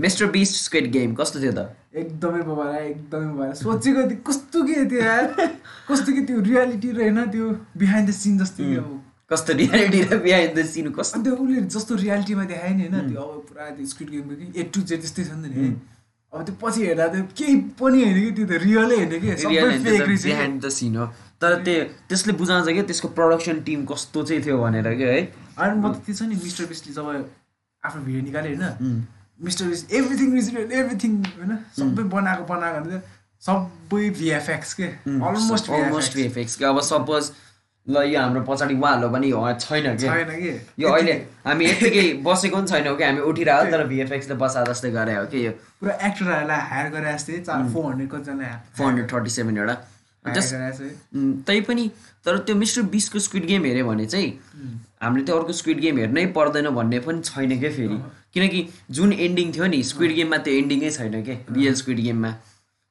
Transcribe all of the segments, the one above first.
Mister Bisht squid game कस्तो थियो त? एकदमै बबारा एकदमै बबारा सोचेको थियो कस्तो के थियो यार? कस्तो के त्यो रियालिटी र होइन त्यो बिहाइन्ड द सिन जस्तो कि अब कस्तो रियालिटी र बिहाइन्ड द सिन कस्तो? अन्त उसले जस्तो रियालिटीमा देखायो नि होइन त्यो अब पुरा त्यो स्क्रिड गेमको कि ए टु जेड त्यस्तै छ नि त नि। अब त्यो पछि हेर्दा त्यो केही पनि होइन कि त्यो त रियलै होइन कि। कि। बिहाइन्ड द सिन हो। तर त्यो त्यसले बुझाउँछ क्या त्यसको प्रडक्सन टिम कस्तो चाहिँ थियो भनेर क्या है? अनि म त त्यो छ नि मिस्टर बिस्टले जब आफ्नो भिडियो निकाल्यो होइन Mister Beast everything is real everything होइन सबै बनाएको बनाएको भने सबै भिएफएक्स के। अलमोस्ट अलमोस्ट भिएफएक्स कि। अब सपोज ल यो हाम्रो पछाडि उहाँहरू पनि छैन कि? छैन कि? यो अहिले हामी यत्तिकै बसेको पनि छैनौँ कि? हामी उठिरह्यो तर भिएफएक्सले बसा जस्तै गरे हो कि यो? पुरा एक्टरहरूलाई हायर गरेर जस्तै चार फोर हन्ड्रेड कतिजना फोर हन्ड्रेड थर्टी सेभेनवटा तैपनि तर त्यो मिस्टर बिसको स्क्विड गेम हेऱ्यो भने चाहिँ हामीले त्यो अर्को स्क्विड गेम हेर्नै पर्दैन भन्ने पनि छैन क्या फेरि? किनकि जुन एन्डिङ थियो नि स्क्विड गेममा त्यो एन्डिङै छैन क्या रियल स्क्विड गेममा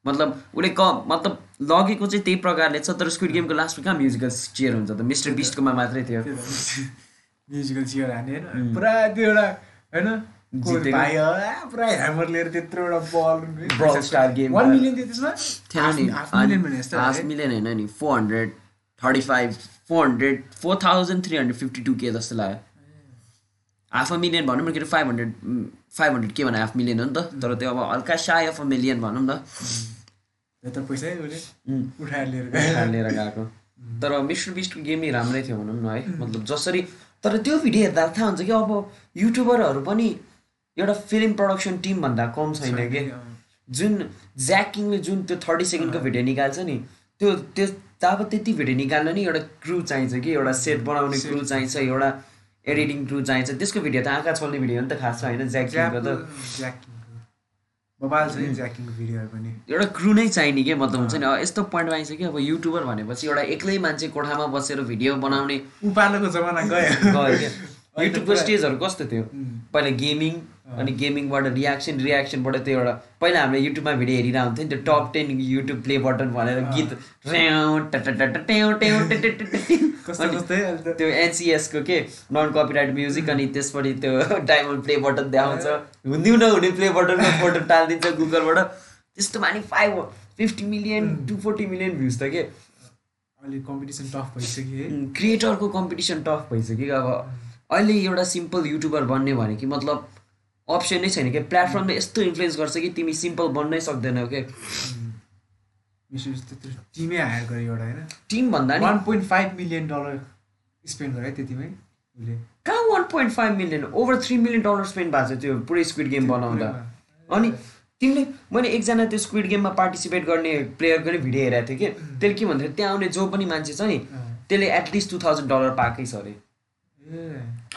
मतलब उसले क मतलब लगेको चाहिँ त्यही प्रकारले छ तर स्क्विड गेमको लास्टमा कहाँ म्युजिकल चेयर हुन्छ त? मिस्टर बिस्टकोमा मात्रै थियो। म्युजिकल चियर हाने होइन। पुरा त्यो एउटा होइन? को जितेको। भाइ हो, आ, पुरा ह्यामर लिएर त्यत्रो एउटा ball Brawl Star game one मा। मिलियन थियो त्यसमा? थिएन नि। हाफ मिलियन भने जस्तो हाफ है। मिलियन होइन नि। Four hundred thirty five four hundred four thousand three hundred fifty two के जस्तो लाग्यो। हाफ अ मिलियन भनौँ न के अरे फाइभ हन्ड्रेड फाइभ हन्ड्रेड के भने हाफ मिलियन हो नि त। तर त्यो अब हल्का साय अफ अ मिलियन भनौँ न लिएर गएको। तर मिस्टर बिस्टको गेम नै राम्रै थियो भनौँ न है। मतलब जसरी तर त्यो भिडियो हेर्दा थाहा हुन्छ कि अब युट्युबरहरू पनि एउटा फिल्म प्रडक्सन टिम भन्दा कम छैन कि? जुन ज्याकिङले जुन त्यो थर्टी सेकेन्डको भिडियो निकाल्छ नि त्यो त्यो अब त्यति भिडियो निकाल्न नि एउटा क्रु चाहिन्छ कि एउटा सेट बनाउने क्रु चाहिन्छ एउटा एडिटिङ क्रु चाहिन्छ त्यसको भिडियो त आँखा चल्ने भिडियो नि त खास होइन ज्याकिङको त बबाल छ ज्याकिङको भिडियोहरू पनि। एउटा क्रु नै चाहिने के मतलब हुन्छ नि? यस्तो पोइन्टमा कि अब युट्युबर भनेपछि एउटा एक्लै मान्छे कोठामा बसेर भिडियो बनाउने उपालोको जमाना गयो। गयो क्या युट्युबको स्टेजहरू कस्तो थियो. पहिला गेमिङ अनि गेमिङबाट रियाक्सन रियाक्सनबाट त्यो एउटा पहिला हामीले युट्युबमा भिडियो हेरिरहेको हुन्थ्यो नि त्यो top ten YouTube play button भनेर गीत त्यो एनसिएसको के नन कपिराइट म्युजिक अनि त्यसपछि त्यो डायमन्ड प्ले बटन देखाउँछ। हुँदै नहुने प्ले बटनको फोटो टालिदिन्छ गुगलबाट त्यस्तोमा नि five fifty million to forty million views त के? अहिले कम्पिटिसन टफ भइसक्यो क्रिएटरको कम्पिटिसन टफ भइसक्यो अब। अहिले एउटा सिम्पल युट्युबर बन्ने भने कि मतलब अप्सन नै छैन कि? प्लेटफर्मले यस्तो इन्फ्लुएन्स गर्छ कि तिमी सिम्पल बन्नै सक्दैनौ के टिमै हायर गर्यो एउटा होइन? टिम भन्दा नि? One point five million dollar spend गर्यो है त्यतिमै उसले। कहाँ one point five million over three million dollar spend भएको छ त्यो पुरै स्क्विड गेम बनाउँदा। अनि तिमीले मैले एकजना त्यो स्क्विड गेममा पार्टिसिपेट गर्ने प्लेयरको नै भिडियो हेरेको थिएँ कि? त्यसले के भन्थ्यो? त्यहाँ आउने जो पनि मान्छे छ नि त्यसले at least two thousand dollar पाएकै छ अरे।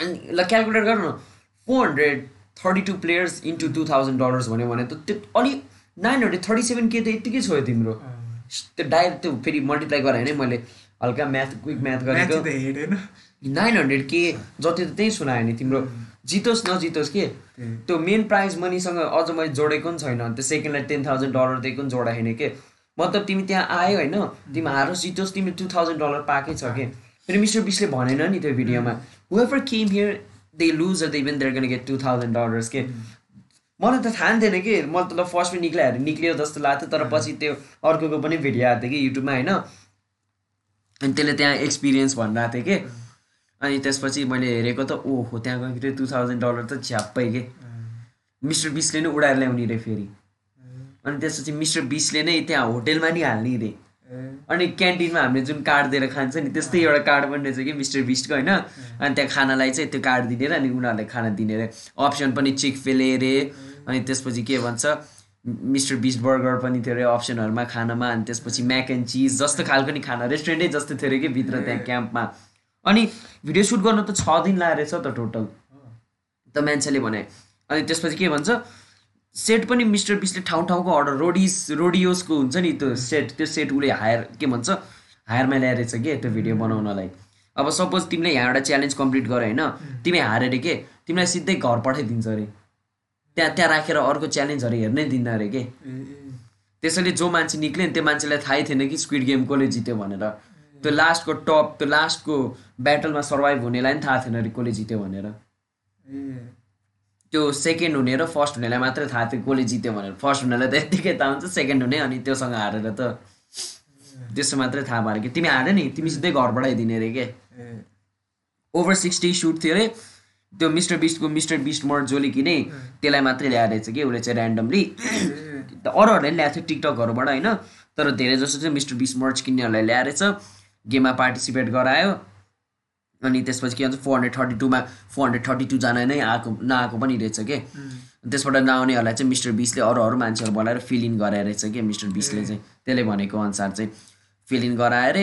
अनि ल क्यालकुलेट गर न। Four hundred thirty two players into two thousand dollars भन्यो भने त त्यो अलिक नाइन हन्ड्रेड थर्टी सेभेन के त यत्तिकै छोयो तिम्रो। त्यो डाइरेक्ट त्यो फेरि मल्टिप्लाई गराएँ नै मैले हल्का म्याथ क्विक म्याथ गरेको। नाइन हन्ड्रेड के जति त त्यही सुनायो नि तिम्रो। जितोस् नजितोस् के। त्यो मेन प्राइज मनीसँग अझ मैले जोडेको पनि छैन। त्यो सेकेन्डलाई टेन थाउजन्ड डलर दिएको पनि जोडाएन के? मतलब तिमी त्यहाँ आयो होइन? तिमी हारोस् जितोस् तिमीले टु थाउजन्ड डलर पाएकै छ कि? फेरि मिस्टर बिसले भनेन नि त्यो भिडियोमा। However came here they lose they even they're gonna get two thousand dollars के मलाई त थाहा थिएन कि मलाई त ल फर्स्टमा निक्लाएर निक्लियो जस्तो लाग्थ्यो तर पछि त्यो अर्कोको पनि भिडियो आएको थियो कि युट्युबमा होइन? अनि त्यसले त्यहाँ एक्सपिरियन्स भनिरहेको थियो कि। अनि त्यसपछि मैले हेरेको त ओहो त्यहाँ गएको टु थाउजन्ड डलर त झ्याप्पै के। मिस्टर बिसले नै उडाएर ल्याउने रे फेरि। अनि त्यसपछि मिस्टर बिसले नै त्यहाँ होटेलमा नि हाल्ने रे। अनि क्यान्टिनमा हामीले जुन कार्ड दिएर खान्छ नि त्यस्तै एउटा कार्ड पनि रहेछ कि मिस्टर बिस्टको होइन? अनि त्यहाँ खानालाई चाहिँ त्यो कार्ड दिने रे अनि उनीहरूले खाना दिने रे अप्सन पनि चिक फेले रे अनि त्यसपछि के भन्छ मिस्टर बिस्ट बर्गर पनि थियो अरे अप्सनहरूमा खानामा अनि त्यसपछि म्याक एन्ड चिज जस्तो खालको नि खाना रेस्टुरेन्टै जस्तो थियो अरे कि भित्र त्यहाँ क्याम्पमा। अनि भिडियो सुट गर्नु त छ दिन लागेको रहेछ त टोटल। त मान्छेले भने अनि त्यसपछि के भन्छ सेट पनि मिस्टर बिसले ठाउँ ठाउँको अर्डर रोडिस रोडियोसको हुन्छ नि त्यो सेट त्यो सेट उसले हायर के भन्छ हायरमा ल्याएर रहेछ के त्यो भिडियो बनाउनलाई। अब सपोज तिमीले यहाँ एउटा च्यालेन्ज कम्प्लिट गर होइन तिमी हारेर के तिमीलाई सिधै घर पठाइदिन्छ अरे। त्यहाँ त्यहाँ राखेर अर्को च्यालेन्जहरू हेर्नै दिन्न अरे के। त्यसैले जो मान्छे निक्ल्यो नि त्यो मान्छेलाई थाहै थिएन कि स्क्विड गेम कसले जित्यो भनेर। त्यो लास्टको टप त्यो लास्टको ब्याटलमा सर्भाइभ हुनेलाई पनि थाहा थिएन अरे कसले जित्यो भनेर। त्यो सेकेन्ड हुने र फर्स्ट हुनेलाई मात्रै थाहा थियो कसले जित्यो भनेर। फर्स्ट हुनेलाई त यत्तिकै थाहा हुन्छ सेकेन्ड हुने अनि त्योसँग हारेर त त्यसो मात्रै थाहा भयो कि। तिमी हारे नि तिमी सिधै घरबाट आइदिने अरे के? ओभर सिक्सटी सुट थियो अरे। त्यो मिस्टर बिस्टको मिस्टर बिस्ट मर्ड जसले किने त्यसलाई मात्रै ल्याएर रहेछ कि उसले चाहिँ ऱ्यान्डमली ए, अरूहरूले ल्याएको थियो टिकटकहरूबाट होइन? तर धेरै जसो चाहिँ मिस्टर बिस्ट मर्च किन्नेहरूलाई ल्याएर रहेछ। गेममा पार्टिसिपेट गरायो। अनि त्यसपछि के भन्छ फोर हन्ड्रेड थर्टी टूमा फोर हन्ड्रेड थर्टी टूजना नै आएको नआएको पनि रहेछ के। त्यसबाट नआउनेहरूलाई चाहिँ मिस्टर बिसले अरू अरू मान्छेहरू बोलाएर फिल इन गराएर रहेछ कि मिस्टर बिसले चाहिँ। त्यसले भनेको अनुसार चाहिँ फिल इन गराएर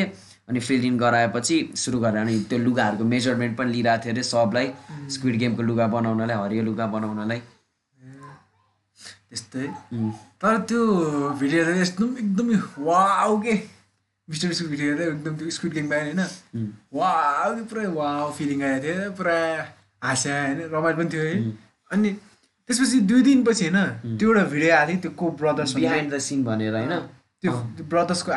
अनि फिल इन गराएपछि सुरु गरेर अनि त्यो लुगाहरूको मेजरमेन्ट पनि लिइरहेको थियो अरे सबलाई। स्क्विड गेमको लुगा बनाउनलाई हरियो लुगा बनाउनलाई। त्यस्तै. तर त्यो भिडियो एकदम एकदमै वाउ के। मिस्टर बिस्टको भिडियो हेर्दा एकदम त्यो स्क्विड गेम पाएँ होइन? त्यो पुरै वाउ फिलिङ आएको थियो पुरा हाँस्या होइन? रमाइलो पनि थियो है? अनि त्यसपछि दुई दिनपछि होइन त्यो एउटा भिडियो आएको थियो त्यो को ब्रदर्स बिहाइन्ड द सिन भनेर होइन? त्यो ब्रदर्सको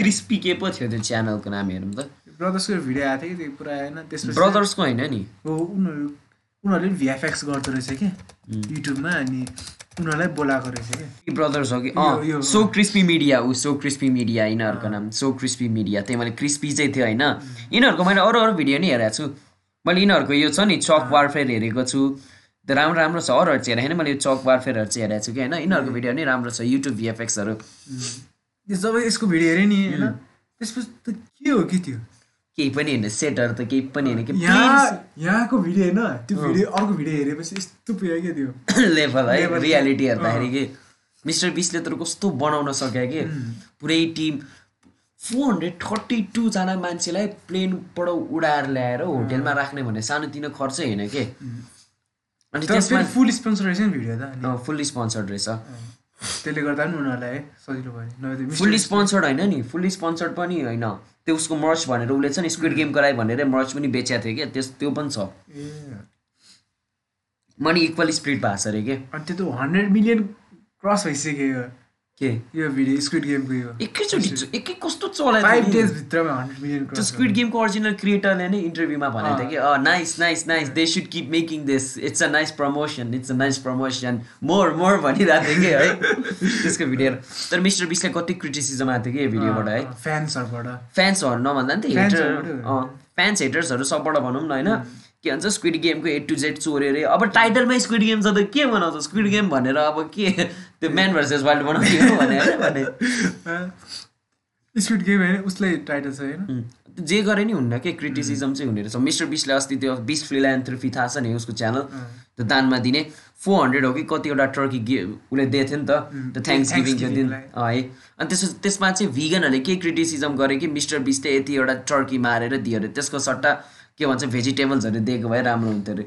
क्रिस्पी के पो थियो त्यो च्यानलको नाम हेरौँ त? ब्रदर्सको भिडियो आएको थियो कि त्यो पुरा होइन? त्यसपछि ब्रदर्सको होइन नि? हो उनीहरू उनीहरूले पनि भिएफएक्स गर्दो रहेछ कि? युट्युबमा अनि उनीहरूलाई बोलाएको रहेछ कि? ब्रदर्स हो कि? सो क्रिस्पी मिडिया ऊ सो क्रिस्पी मिडिया यिनीहरूको नाम सो क्रिस्पी मिडिया त्यही मैले क्रिस्पी चाहिँ थियो होइन? यिनीहरूको मैले अरू अरू भिडियो नि हेरेको छु। मैले यिनीहरूको यो छ नि चक वारफेयर हेरेको छु। राम्रो राम्रो छ अरूहरू चाहिँ हेरेको होइन मैले यो चक वारफेयरहरू चाहिँ हेरेको छु कि? होइन? यिनीहरूको भिडियो नि राम्रो छ युट्युब भिएफएक्सहरू जब यसको भिडियो हेरेँ नि होइन? त्यसपछि त के हो कि त्यो? केही पनि होइन सेटहरू त केही पनि होइन कि यहाँ यहाँको भिडियो होइन त्यो भिडियो अर्को भिडियो हेरेपछि यस्तो पुग्यो क्या त्यो। लेभल है. रियालिटी हेर्दाखेरि कि। मिस्टर बिसले त कस्तो बनाउन सक्यो कि। पुरै टिम फोर हन्ड्रेड थर्टी टूजना मान्छेलाई प्लेनबाट उडाएर ल्याएर होटेलमा राख्ने भन्ने सानोतिनो खर्च होइन के। अनि तर त्यसमा फुल स्पोन्सर रहेछ नि भिडियो त फुल्ली स्पोन्सर्ड रहेछ। त्यसले गर्दा पनि उनीहरूलाई है सजिलो भयो। मिस्टर स्पोन्सर्ड होइन नि फुल्ली स्पोन्सर्ड पनि होइन। त्यो उसको मर्च भनेर उसले छ नि स्क्विड गेमको लागि भनेर मर्च पनि बेचेको थियो क्या। त्यस त्यो पनि छ। मनी इक्वली स्प्लिट भएको छ अरे के अनि त्यो त हन्ड्रेड मिलियन क्रस भइसक्यो। के यो भिडियो स्क्विड गेमको यो एकैचोटि एकै कस्तो चलायो फाइभ नि? डेजभित्रमा हन्ड्रेड मिलियन त्यो स्क्विड गेमको ओरिजिनल क्रिएटरले नै इन्टरभ्यूमा भनेको थियो कि nice nice nice they should keep making this it's a nice promotion it's a nice promotion more more भनिरहेको थियो कि है? त्यसको भिडियो तर मिस्टर बिसलाई कति क्रिटिसिजम आएको थियो कि यो भिडियोबाट है? फ्यान्सहरूबाट फ्यान्सहरू नभन्दा नि त हेटर फ्यान्स हेटर्सहरू सबबाट भनौँ न होइन? के भन्छ स्क्विड गेमको ए टु जेड चोऱ्यो अरे अब टाइटलमै स्क्विड गेम छ त के बनाउँछ? स्क्विड गेम भनेर अब के? त्यो म्यान भर्सेस वाइल्ड बनाउने हो भने। स्क्विड गेम होइन उसलाई टाइटल छ होइन? जे गरे नि हुन्न के क्रिटिसिजम चाहिँ हुने रहेछ मिस्टर बिसले अस्ति त्यो बिस फ्रिल्यान्थ्रोफी थाहा छ नि उसको च्यानल त्यो दानमा दिने। फोर हन्ड्रेड हो कि कतिवटा टर्की गे उसले दिएको थियो नि त। त्यो थ्याङ्क्स गिभिङको दिन। है। अनि त्यस त्यसमा चाहिँ भिगनहरूले के क्रिटिसिजम गरे कि मिस्टर बिसले यति एउटा टर्की मारेर दियो अरे त्यसको सट्टा के भन्छ भेजिटेबल्सहरू दिएको भए राम्रो हुन्थ्यो अरे।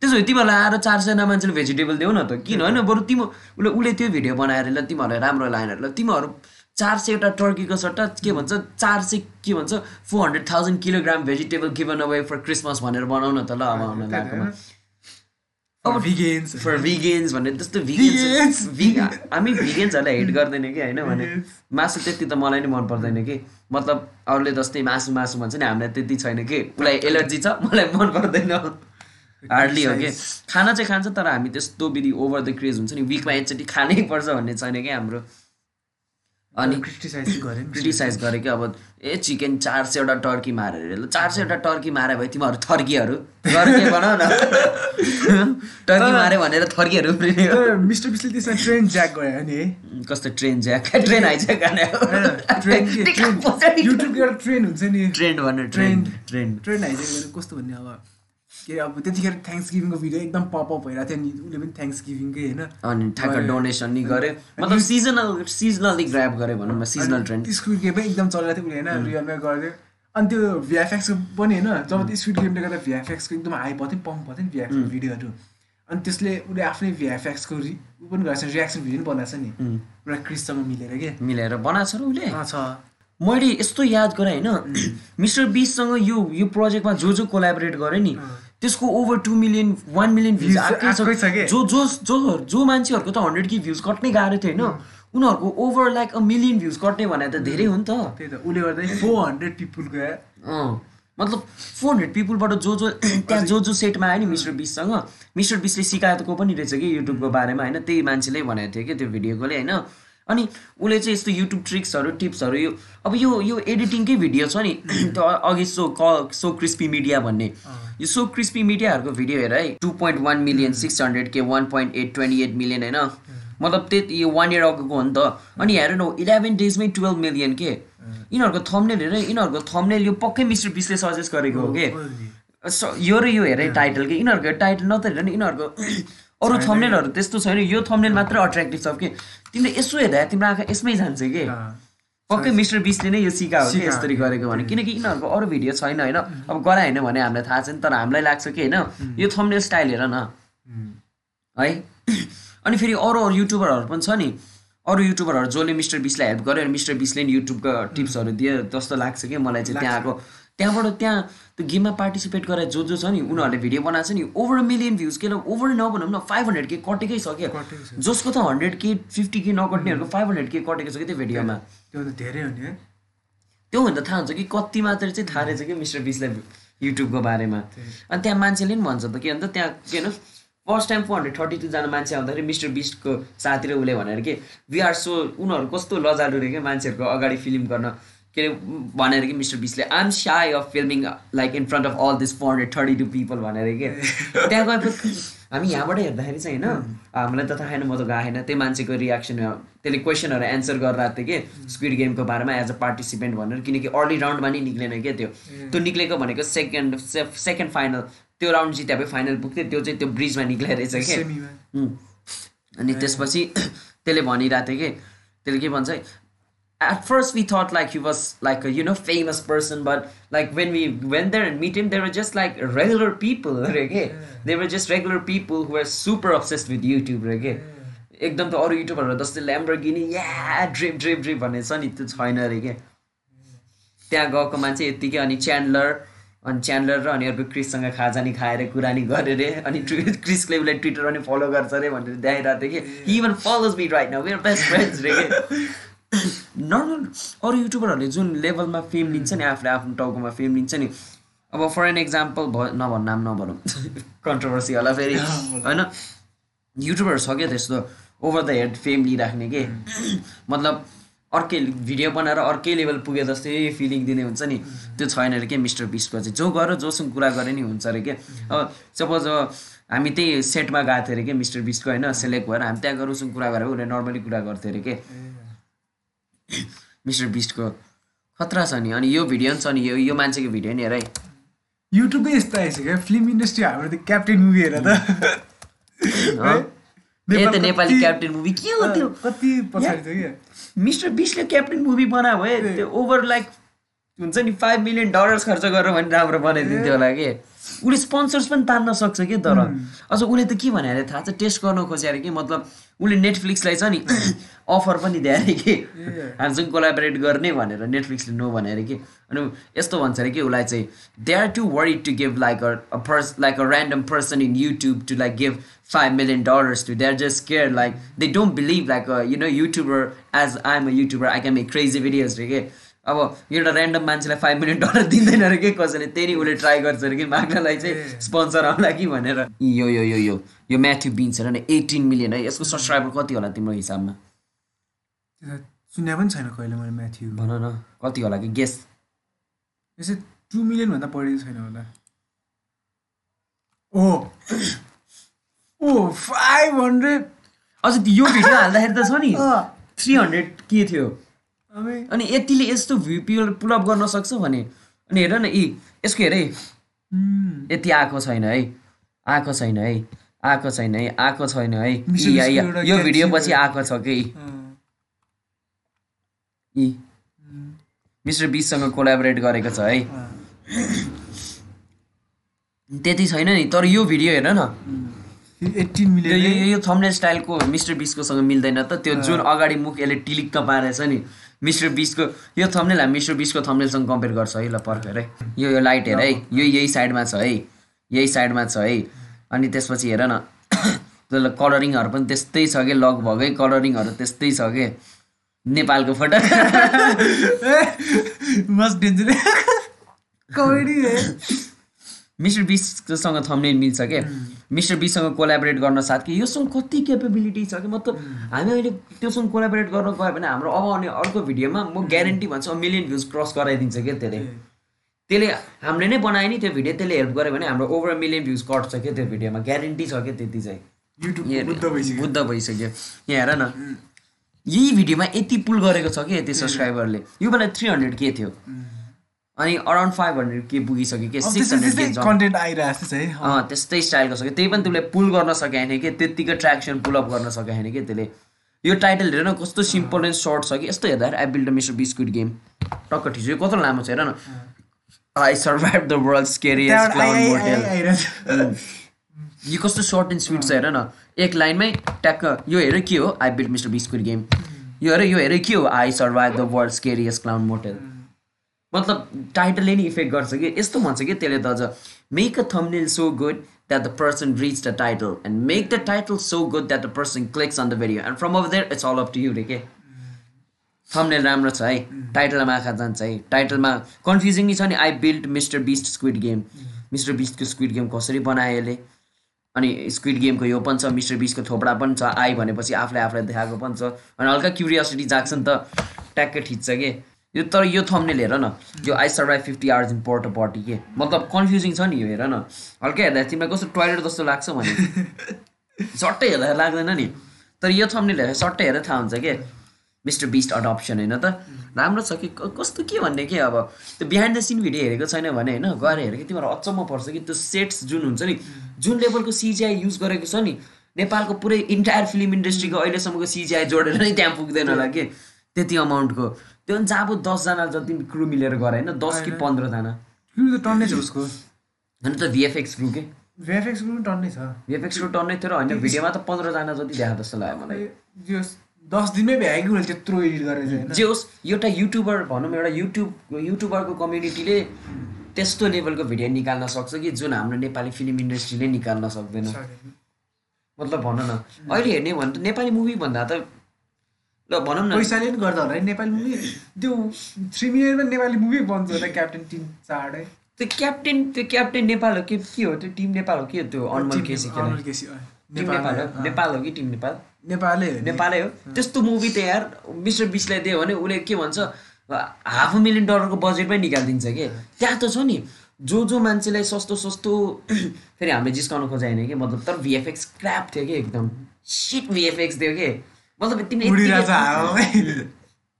त्यसो भए तिमीहरूलाई आएर चार सयजना मान्छेले भेजिटेबल देऊ न त। किन होइन? बरु तिम्रो उसले उसले त्यो भिडियो बनाएर ल तिमीहरूलाई राम्रो लागेन ल तिमीहरू चार सयवटा टर्कीको सट्टा के भन्छ चार सय के भन्छ four hundred thousand kilogram vegetable given away for Christmas भनेर बनाउन त। ल अब आउन अब भिगेन्स फर भिगेन्स भन्ने त्यस्तो! भिगेन्स हामी भिगेन्सहरूलाई हेट गर्दैन कि होइन भने? मासु त्यति त मलाई नि मन पर्दैन कि। मतलब अरूले जस्तै मासु मासु भन्छ नि हामीलाई त्यति छैन कि। उसलाई एलर्जी छ मलाई मन पर्दैन। हार्डली हो कि। खाना चाहिँ खान्छ तर हामी त्यस्तो विधि ओभर द क्रेज हुन्छ नि विकमा एकचोटि खानै पर्छ भन्ने छैन कि हाम्रो। अनि क्रिटिसाइज गरेँ। क्रिटिसाइज गरे कि अब ए चिकन चार सयवटा टर्की मारेर ल चार सयवटा टर्की मारे भए तिमीहरू थर्कीहरू। गर्के न। टर्की माऱ्यो भनेर थर्कीहरू मिस्टर बिसले त्यसमा ट्रेन ज्याक गयो नि। है। कस्तो train jack train hijack train train युट्युबको एउटा ट्रेन हुन्छ नि। भन्ने train trend trend train hijack गरेर कस्तो भन्ने अब? के अरे अब त्यतिखेर थ्याङ्क्स गिभिङको भिडियो एकदम पपअप भइरहेको थियो नि। उसले पनि थ्याङ्क्स गिभिङकै होइन। अनि ठ्याक्क गरे। डोनेसन नि गर्यो मतलब सिजनल सिजनली ग्राप गर्यो भनौँ न सिजनल ट्रेन्ड स्क्विड गेम एकदम चलिरहेको थियो उसले होइन रियलमै गरिदियो अनि त्यो भिएफएक्सको पनि होइन जब त्यो स्क्विड गेमले गर्दा भिएफएक्सको एकदम हाई थियो नि पम्प थियो नि भिएफएक्स भिडियोहरू अनि त्यसले उसले आफ्नै भिएफएक्सको रि ऊ पनि गरेको छ रियाक्सन भिडियो पनि बनाएको छ नि। पुरा क्रिससँग मिलेर के? मिलेर बनाएको छ र उसले? छ। मैले यस्तो याद गरेँ होइन। मिस्टर बिससँग यो यो प्रोजेक्टमा जो जो कोलाबोरेट गरेँ नि त्यसको over two million one million views आएकै? छ। जो जो जो जो मान्छेहरूको त हन्ड्रेड कि भ्युज कट्नै गाह्रो थियो होइन? उनीहरूको over like a million views कट्ने भने त धेरै हो नि त। त्यही त उसले गर्दा फोर हन्ड्रेड पिपुलको अँ। मतलब फोर हन्ड्रेड पिपुलबाट जो जो त्यहाँ जो जो सेटमा आयो नि मिस्टर बिससँग मिस्टर बिसले सिकाएको पनि रहेछ कि युट्युबको बारेमा होइन? त्यही मान्छेले भनेको थियो कि त्यो भिडियोकोले होइन? अनि उसले चाहिँ यस्तो युट्युब ट्रिक्सहरू टिप्सहरू यो अब यो यो एडिटिङकै भिडियो छ नि। त्यो अघि सो क सो क्रिस्पी मिडिया भन्ने। यो सो क्रिस्पी मिडियाहरूको भिडियो हेर है। Two point one million six hundred के one point eight twenty eight million होइन। मतलब त्यति यो वान इयर अगोको हो नि त। अनि हेर न इलेभेन डेजमै टुवेल्भ मिलियन के? यिनीहरूको थम्नेल हेर यिनीहरूको थम्नेल यो पक्कै मिस्टर बिसले सजेस्ट गरेको हो कि? स- यो र यो हेर टाइटल कि। यिनीहरूको टाइटल नत्र हेर नि यिनीहरूको अरू थम्नेलहरू त्यस्तो छैन। यो थम्नेल मात्रै अट्र्याक्टिभ छ कि तिमीले यसो हेर्दा तिम्रो आँखा यसमै जान्छ कि? पक्कै मिस्टर बिसले नै यो सिकायो कि। यसरी गरेको भने। किनकि यिनीहरूको अरू भिडियो छैन होइन? अब गराए होइन भने हामीलाई थाहा छैन तर हामीलाई लाग्छ कि होइन? यो थम्नेल स्टाइल हेर न। है? अनि फेरि अरू अरू युट्युबरहरू पनि छ नि। अरू युट्युबरहरू जसले मिस्टर बिसलाई हेल्प गर्यो मिस्टर बिसले नि युट्युबको टिप्सहरू दियो जस्तो लाग्छ कि मलाई चाहिँ त्यहाँ आएको त्यहाँबाट त्यहाँ त्यो गेममा पार्टिसिपेट गरेर जो जो छ नि उनीहरूले भिडियो बनाएको छ नि ओभर मिलियन भ्युज के ओभर नभनौँ न फाइभ हन्ड्रेड के कटेकै छ क्या। जसको त हन्ड्रेड के फिफ्टी के नकट्नेहरूको फाइभ हन्ड्रेड के कटेको छ कि त्यो भिडियोमा। त्यो त धेरै हो नि है। त्यो भन्दा थाहा हुन्छ कि कति मात्र चाहिँ थाहा रहेछ कि मिस्टर बिसलाई युट्युबको बारेमा। अनि त्यहाँ मान्छेले पनि भन्छ त के अन्त त्यहाँ के होइन first time four hundred thirty टूजना मान्छे आउँदाखेरि मिस्टर बिस्टको साथी र उसले भनेर कि वी आर सो उनीहरू कस्तो लजालु रे क्या मान्छेहरूको अगाडि फिल्म गर्न। के अरे भनेर कि Mister बिसले I'm shy of filming like in front of all this four hundred thirty two people भनेर के। त्यहाँ गएपछि हामी यहाँबाट हेर्दाखेरि चाहिँ होइन हामीलाई त थाहा छैन म त गएको छैन त्यो मान्छेको रियाक्सन त्यसले क्वेसनहरू एन्सर गरिरहेको थियो कि? स्क्विड गेमको बारेमा एज अ पार्टिसिपेन्ट भनेर किनकि अर्ली राउन्डमा नि निक्लेन क्या त्यो? त्यो निक्लेको भनेको सेकेन्ड सेकेन्ड फाइनल त्यो राउन्ड जित्यो भए फाइनल पुग्थ्यो। त्यो चाहिँ त्यो ब्रिजमा रहेछ उम्. अनि त्यसपछि त्यसले भनिरहेको थियो कि? त्यसले के भन्छ? At first we thought like he was like a you know famous person but like when we went there and meet him they were just like regular people okay they were just regular people who were super obsessed with youtube okay एकदम त अरू युट्युबरहरू जस्तै Lamborghini या drip drip drip भन्ने छ नि त्यो छैन अरे के त्यहाँ गएको मान्छे यत्तिकै अनि च्यान्डलर अनि च्यान्डलर र अनि अर्को क्रिससँग खाजा नि खाएर कुरा नि गरे अरे अनि क्रिसले उसलाई ट्विटर पनि फलो गर्छ अरे भनेर देखाइरहेको थियो कि even follows me right now we're best friends रे के नर्मल अरू युट्युबरहरूले जुन लेभलमा फेम लिन्छ नि आफूले आफ्नो टाउकोमा फेम लिन्छ नि अब फर एन एक्जाम्पल भयो नभन् नाम नभनौँ कन्ट्रोभर्सी होला फेरि होइन? युट्युबरहरू छ क्या त्यस्तो ओभर द हेड फेम लिइराख्ने के? मतलब अर्कै भिडियो बनाएर अर्कै लेभल पुगे जस्तै फिलिङ दिने हुन्छ नि त्यो छैन अरे के मिस्टर बिसको चाहिँ जो गर जोसँग कुरा गरे नि हुन्छ अरे के? अब सपोज हामी त्यही सेटमा गएको थियो अरे के मिस्टर बिसको होइन? सेलेक्ट भएर हामी त्यहाँ गएर उसँग कुरा गरेर उसले नर्मली कुरा गर्थ्यो अरे के? मिस्टर बिस्टको खतरा छ नि। अनि यो भिडियो पनि छ नि। यो यो मान्छेको भिडियो नि हेर है। युट्युबै यस्तो आएछ क्या? फिल्म इन्डस्ट्री हाम्रो त क्याप्टेन मुभी हेर त। त नेपाली क्याप्टेन मुभी। के हो त्यो? कति पछाडि थियो क्या? मिस्टर बिस्टले क्याप्टेन मुभी बनायो भए त्यो ओभर लाइक हुन्छ नि फाइभ मिलियन डलर्स खर्च गरेर भने राम्रो बनाइदिन्थ्यो होला कि। उसले स्पोन्सर्स पनि तान्न सक्छ कि तर? अझ उसले त के भने अरे थाहा छ? टेस्ट गर्न खोजे अरे कि? मतलब उसले नेटफ्लिक्सलाई छ नि अफर पनि दिए अरे कि हामीसँग कोलाबरेट गर्ने भनेर नेटफ्लिक्सले नो भने अरे कि? अनि यस्तो भन्छ अरे कि उसलाई चाहिँ they are too worried to give like a purse like a random person in YouTube to like give five million dollars to they are just care like they don't believe like you know YouTuber as I am a YouTuber I can make crazy videos रे के अब एउटा random मान्छेलाई five million dollar दिँदैन अरे के कसैले? त्यही उसले ट्राई गर्छ अरे कि माग्नलाई चाहिँ स्पोन्सर आउला कि भनेर। यो यो यो यो यो म्याथ्यु बिन्स हेर न एटिन मिलियन है यसको सब्सक्राइबर कति होला तिम्रो हिसाबमा? त्यो त सुने पनि छैन कहिले मैले म्याथ्यु भन न कति होला कि गेस यसै टु मिलियनभन्दा बढी छैन होला। ओ ओ फाइभ हन्ड्रेड अझ यो भिडियो हाल्दाखेरि त छ नि। थ्री हन्ड्रेड के थियो? अनि यतिले यस्तो भ्यू पुल पुलअप गर्न सक्छ भने अनि हेर न यी यसको हेर है। यति आएको छैन है आएको छैन है आएको छैन है आएको छैन है। यी, भिडियो पछि। आएको छ कि? यी। मिस्टर बिससँग कोलाबोरेट गरेको छ है। त्यति छैन नि तर यो भिडियो हेर न। यो मिलियन यो- थम्नेल स्टाइलको मिस्टर बिसकोसँग मिल्दैन त त्यो जुन अगाडि मुख यसले टिलिक्क पारेछ नि मिस्टर बिसको यो थम्नेल हामी मिस्टर बिसको थम्नेलसँग कम्पेयर गर्छ है ल पर्खेर है। यो यो लाइट हेर है यो यही साइडमा छ है यही साइडमा छ है। अनि त्यसपछि हेर न त्यसलाई कलरिङहरू पनि त्यस्तै छ कि लगभगै कलरिङहरू त्यस्तै छ कि। नेपालको photo most danger comedy Mister बिससँग thumbnail मिल्छ क्या मिस्टर बिससँग कोलाबरेट गर्न साथ कि योसँग कति क्यापेबिलिटी छ कि मतलब हामी अहिले त्योसँग कोलाबरेट गर्न गयो भने हाम्रो अब आउने अर्को भिडियोमा म ग्यारेन्टी भन्छु मिलियन भ्युज क्रस गराइदिन्छ क्या त्यसले। त्यसले हामीले नै बनायो नि त्यो भिडियो त्यसले हेल्प गर्यो भने हाम्रो ओभर मिलियन भ्युज कट्छ क्या त्यो भिडियोमा ग्यारेन्टी छ क्या त्यति चाहिँ। युट्युब यहाँ बुद्ध भइसक्यो। बुद्ध भइसक्यो। यहाँ हेर न। यही भिडियोमा यति पुल गरेको छ कि यति सब्सक्राइबरले यो बेला थ्री हन्ड्रेड के थियो। अनि अराउन्ड फाइभ हन्ड्रेड के पुगिसक्यो कि सिक्स हन्ड्रेड कन्टेन्ट आइरहेको छ है त्यस्तै स्टाइलको छ कि त्यही पनि त्यसले पुल गर्न सके होइन कि त्यत्तिकै ट्र्याक्सन पुलअप गर्न सके होइन कि त्यसले यो टाइटल हेर न कस्तो सिम्पल एन्ड सर्ट छ कि यस्तो हेर्दा I build Mister biscuit game टक्क ठिक छ यो कत्रो लामो छ हेर न I survive the world motel यो कस्तो सर्ट एन्ड स्विट छ हेर न एक लाइनमै ट्याक्क यो हेर के हो I build Mister biscuit game यो हेर यो हेर के हो I survive the world scariest clown motel मतलब टाइटलले नि इफेक्ट गर्छ कि? यस्तो भन्छ कि त्यसले त अझ make a thumbnail so good that the person reach the title and make the title so good that the person clicks on the video and from of there it's all up to you रे के thumbnail राम्रो छ है? टाइटलमा आँखा जान्छ है? टाइटलमा confusing छ नि I build Mr Beast Squid Game Mr बिस्टको squid game कसरी बनायो यसले? अनि स्क्विड गेमको यो पनि छ मिस्टर बिस्टको थोपडा पनि छ आई भनेपछि आफूले आफूलाई देखाएको पनि छ। अनि हल्का क्युरियोसिटी जाग्छ नि त ट्याक्कै ठिच्छ कि? यो तर यो थम्नेल हेर न। यो I survive fifty hours in port party के? मतलब कन्फ्युजिङ छ नि यो हेर न। हल्का हेर्दा तिमीलाई कस्तो टोइलेट जस्तो लाग्छ भने। सट्टै हेर्दा लाग्दैन नि। तर यो थम्नेल हेरेर सट्टै हेरेर थाहा हुन्छ के? मिस्टर बिस्ट अडप्सन होइन त? राम्रो छ कि? क- कस्तो के भन्ने के अब? त्यो बिहाइन्ड द सिन भिडियो हेरेको छैन भने होइन? गएर हेरेको तिमीहरू अचम्म पर्छ कि? त्यो सेट्स जुन हुन्छ नि जुन लेभलको सिजिआई युज गरेको छ नि नेपालको पुरै इन्टायर फिल्म इन्डस्ट्रीको अहिलेसम्मको सिजिआई जोडेर नै त्यहाँ पुग्दैन होला कि? त्यति अमाउन्टको त्यो पनि जहाँ अब दसजना जति क्रु मिलेर गरे होइन? दस कि पन्ध्रजना। टन्नै छ उसको। होइन त भिएफएक्स क्रु के? भिएफएक्स पनि टन्नै छ। भिएफएक्स क्रु टन्नै थियो र होइन भिडियोमा त पन्ध्रजना जति देखा जस्तो लाग्यो मलाई। दस दिनमै भ्यायो कि उसले त्यत्रो एडिट गरेर चाहिँ जे होस् एउटा युट्युबर भनौँ एउटा युट्युब युट्युबरको कम्युनिटीले त्यस्तो लेभलको भिडियो निकाल्न सक्छ कि जुन हाम्रो नेपाली फिल्म इन्डस्ट्रीले निकाल्न सक्दैन। मतलब भन न। अहिले हेर्ने भने त नेपाली मुभी भन्दा त ल भनौँ न। पैसाले पनि गर्दा होला है नेपाली मुभी त्यो थ्री मिनटमा नेपाली मुभी बन्छ होला क्याप्टेन टिम चाड त्यो क्याप्टेन त्यो क्याप्टेन नेपाल हो कि के हो? त्यो टिम नेपाल हो कि त्यो अनमल केसी नेपाल हो नेपाल हो कि टिम नेपाल नेपालै हो नि। नेपालै हो? त्यस्तो मुभी त यार मिस्टर बिसलाई दियो भने उसले के भन्छ हाफ अ मिलियन डलरको बजेटमै निकालिदिन्छ कि? त्यहाँ त छ नि जो जो मान्छेलाई सस्तो सस्तो फेरि हामीले जिस्काउनु खोजे होइन कि मतलब तर भिएफएक्स क्राप थियो कि एकदम। सिट भिएफएक्स थियो कि। मतलब तिमीले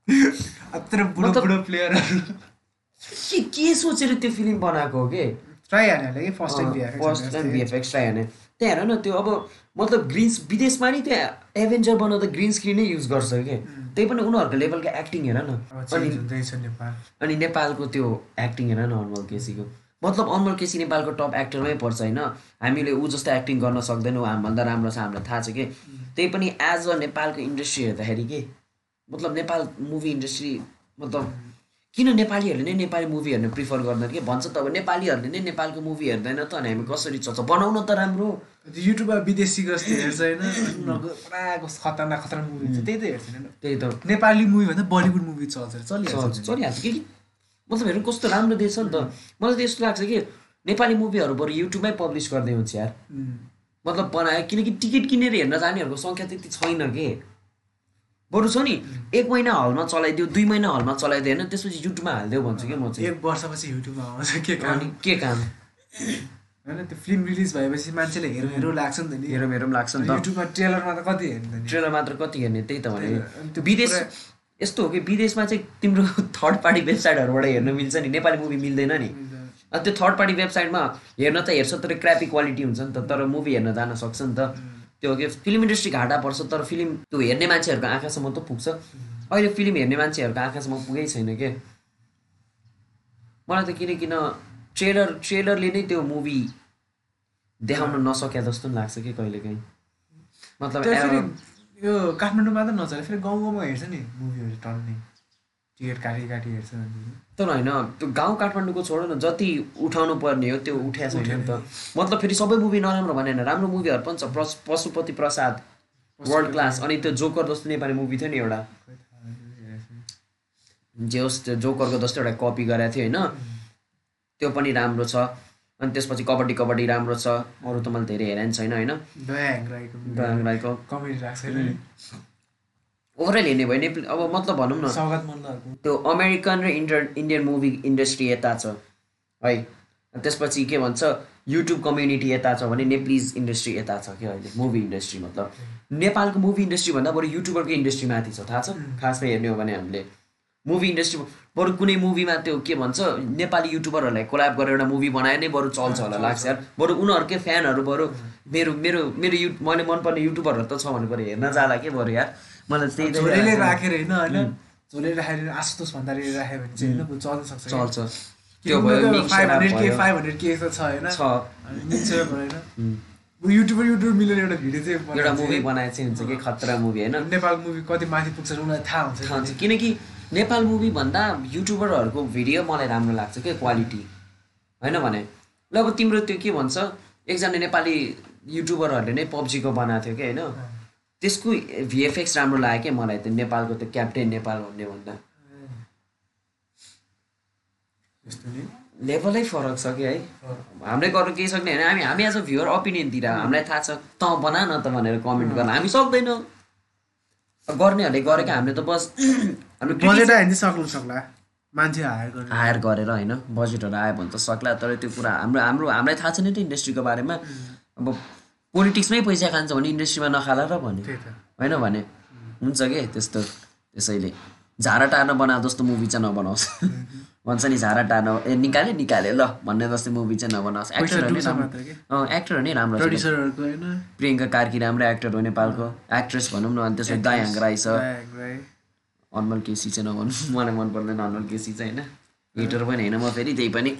बुढो बुढो प्लेयरहरू के के सोचेर त्यो फिल्म बनाएको हो कि ट्राई हाने कि first time first time VFX try हाने त्यहाँ हेर न त्यो अब मतलब ग्रिन विदेशमा नि त्यहाँ एभेन्जर बनाउँदा ग्रिन स्क्रिनै युज गर्छ कि त्यही पनि उनीहरूको लेभलको एक्टिङ हेर न अनि नेपालको त्यो एक्टिङ हेर न अनमल केसीको मतलब अनमल केसी नेपालको टप एक्टरमै पर्छ होइन? हामीले ऊ जस्तो एक्टिङ गर्न सक्दैनौँ हामीभन्दा राम्रो छ हामीलाई थाहा छ कि? त्यही पनि एज अ नेपालको इन्डस्ट्री हेर्दाखेरि के? मतलब नेपाल मुभी इन्डस्ट्री मतलब किन नेपालीहरूले नै नेपाली मुभी हेर्न प्रिफर गर्दैन कि? भन्छ त अब नेपालीहरूले नै नेपालको मुभी हेर्दैन त अनि हामी कसरी चल्छ? बनाउन त राम्रो। युट्युबमा विदेशी जस्तो हेर्छ होइन? पुरा खतरनाक खतरनाक मुभी हुन्छ। त्यही त हेर्छ त्यही त। नेपाली मुभी भन्दा बलिउड मुभी चल्छ चलिहाल्छ। चलिहाल्छ। कि? मतलब हेर्नु कस्तो राम्रो देश छ नि त। मलाई त यस्तो लाग्छ कि नेपाली मुभीहरू बरु युट्युबमै पब्लिस गर्दै हुन्छ यार. मतलब बनायो किनकि टिकट किनेर हेर्न जानेहरूको सङ्ख्या त्यति छैन के। बरु छ नि एक महिना हलमा चलाइदियो दुई महिना हलमा चलाइदियो होइन त्यसपछि युट्युबमा हालिदियो भन्छु कि म चाहिँ। एक वर्षपछि युट्युबमा आउँछ के काम? के काम? होइन त्यो फिल्म रिलिज भएपछि मान्छेले हेरौँ हेरौँ लाग्छ नि त नि। हेरौँ हेरौँ लाग्छ नि त। युट्युबमा ट्रेलरमा त कति हेर्नु ट्रेलर मात्र कति हेर्ने त्यही त भने। त्यो विदेश यस्तो हो कि विदेशमा चाहिँ तिम्रो थर्ड पार्टी वेबसाइटहरूबाट हेर्न मिल्छ नि। नेपाली मुभी मिल्दैन नि। अनि त्यो थर्ड पार्टी वेबसाइटमा हेर्न त हेर्छ तर क्रापी क्वालिटी हुन्छ नि त। तर मुभी हेर्न जान सक्छ नि त। त्यो हो कि फिल्म इन्डस्ट्री घाटा पर्छ तर फिल्म त्यो हेर्ने मान्छेहरूको आँखासम्म त पुग्छ। अहिले फिल्म हेर्ने मान्छेहरूको आँखासम्म पुगै छैन के? मलाई त किनकिन ट्रेलर ट्रेलरले नै त्यो मुभी देखाउन नसके जस्तो पनि लाग्छ कि कहिलेकाहीँ। मतलब यो काठमाडौँमा त नचले फेरि गाउँ गाउँमा हेर्छ नि मुभीहरू टन्नै। टिकट काटी काटी हेर्छ। तर होइन त्यो गाउँ काठमाडौँको छोड न जति उठाउनु पर्ने हो त्यो उठ्या छैन नि त। मतलब फेरि सबै मुभी नराम्रो भनेन राम्रो मुभीहरू पनि छ। पशुपति प्रसाद वर्ल्ड क्लास अनि त्यो जोकर जस्तो नेपाली मुभी थियो नि एउटा। जे होस् त्यो जोकरको जस्तो एउटा कपी गरेको थियो होइन। त्यो पनि राम्रो छ। अनि त्यसपछि कबड्डी कबड्डी राम्रो छ। अरू त मैले धेरै हेरेन छैन होइन? ओभरअल हेर्ने भयो नेपाली अब मतलब भनौँ न। त्यो अमेरिकन र इन्डियन इन्डियन मुभी इन्डस्ट्री यता छ है? त्यसपछि के भन्छ युट्युब कम्युनिटी यता छ भने नेप्लिज इन्डस्ट्री यता छ क्या अहिले मुभी इन्डस्ट्री मतलब। नेपालको मुभी इन्डस्ट्री भन्दा बरु युट्युबरको इन्डस्ट्री माथि छ थाहा छ? खासमा हेर्ने हो भने हामीले मुभी इन्डस्ट्री बरु कुनै मुभीमा त्यो के भन्छ नेपाली युट्युबरहरूलाई कोलाब गरेर एउटा मुभी बनाए नै बरु चल्छ होला लाग्छ यार। बरु उनीहरूकै फ्यानहरू बरु मेरो मेरो मेरो यु मैले मनपर्ने युट्युबरहरू त छ भने बरु हेर्न जाला के बरु यार। मलाई त्यही। राखेर होइन होइन? झोले राखेर आशुतोष भन्दाखेरि राख्यो भने चाहिँ होइन चल्न सक्छ। चल्छ। त्यो भयो फाइभ हन्ड्रेड के फाइभ हन्ड्रेड के त छ होइन? युट्युबर युट्युबर मिलेर एउटा भिडियो चाहिँ एउटा मुभी बनाए चाहिँ हुन्छ कि खतरा मुभी होइन? नेपाल मुभी कति माथि पुग्छ उनीलाई थाहा हुन्छ। किनकि नेपाल मुभी भन्दा युट्युबरहरूको भिडियो मलाई राम्रो लाग्छ क्या क्वालिटी होइन भने? ल अब तिम्रो त्यो के भन्छ? एकजना नेपाली युट्युबरहरूले नै पब्जीको बनाएको थियो कि होइन? त्यसको भिएफएक्स राम्रो लाग्यो क्या मलाई त्यो नेपालको त्यो क्याप्टेन नेपाल भन्ने भन्दा। लेभलै फरक छ कि है? हामीले गर्नु केही सक्ने होइन। हामी हामी एज अ भ्युवर ओपिनियन दिएर हामीलाई थाहा छ तँ बना न त भनेर कमेन्ट गर्न। हामी सक्दैनौँ। गर्नेहरूले गरेको हामीले त बस सक्नु सक्ला। मान्छे हायर गर्ने हायर गरेर होइन बजेटहरू आयो भने त सक्ला तर त्यो कुरा हाम्रो हाम्रो हामीलाई थाहा छैन त इन्डस्ट्रीको बारेमा। अब पोलिटिक्समै पैसा खान्छ भने इन्डस्ट्रीमा नखाला र भन्यो। होइन भने हुन्छ कि? त्यस्तो त्यसैले। झारा टार्न बनाएको जस्तो मुभी चाहिँ नबनाओस् भन्छ नि झारा टार्न ए निकाले निकाले ल भन्ने जस्तो मुभी चाहिँ नबनाओस्। पैसा एक्टरहरू नै राम्रो एक्टरहरू नै प्रियङ्का कार्की राम्रो एक्टर हो नेपालको। एक्ट्रेस भनौँ न अनि त्यसपछि दायाङ राई छ। अनमल केसी चाहिँ नभनौँ। मलाई मन पर्दैन अनमल केसी चाहिँ होइन। हिटर पनि होइन म फेरि त्यही पनि।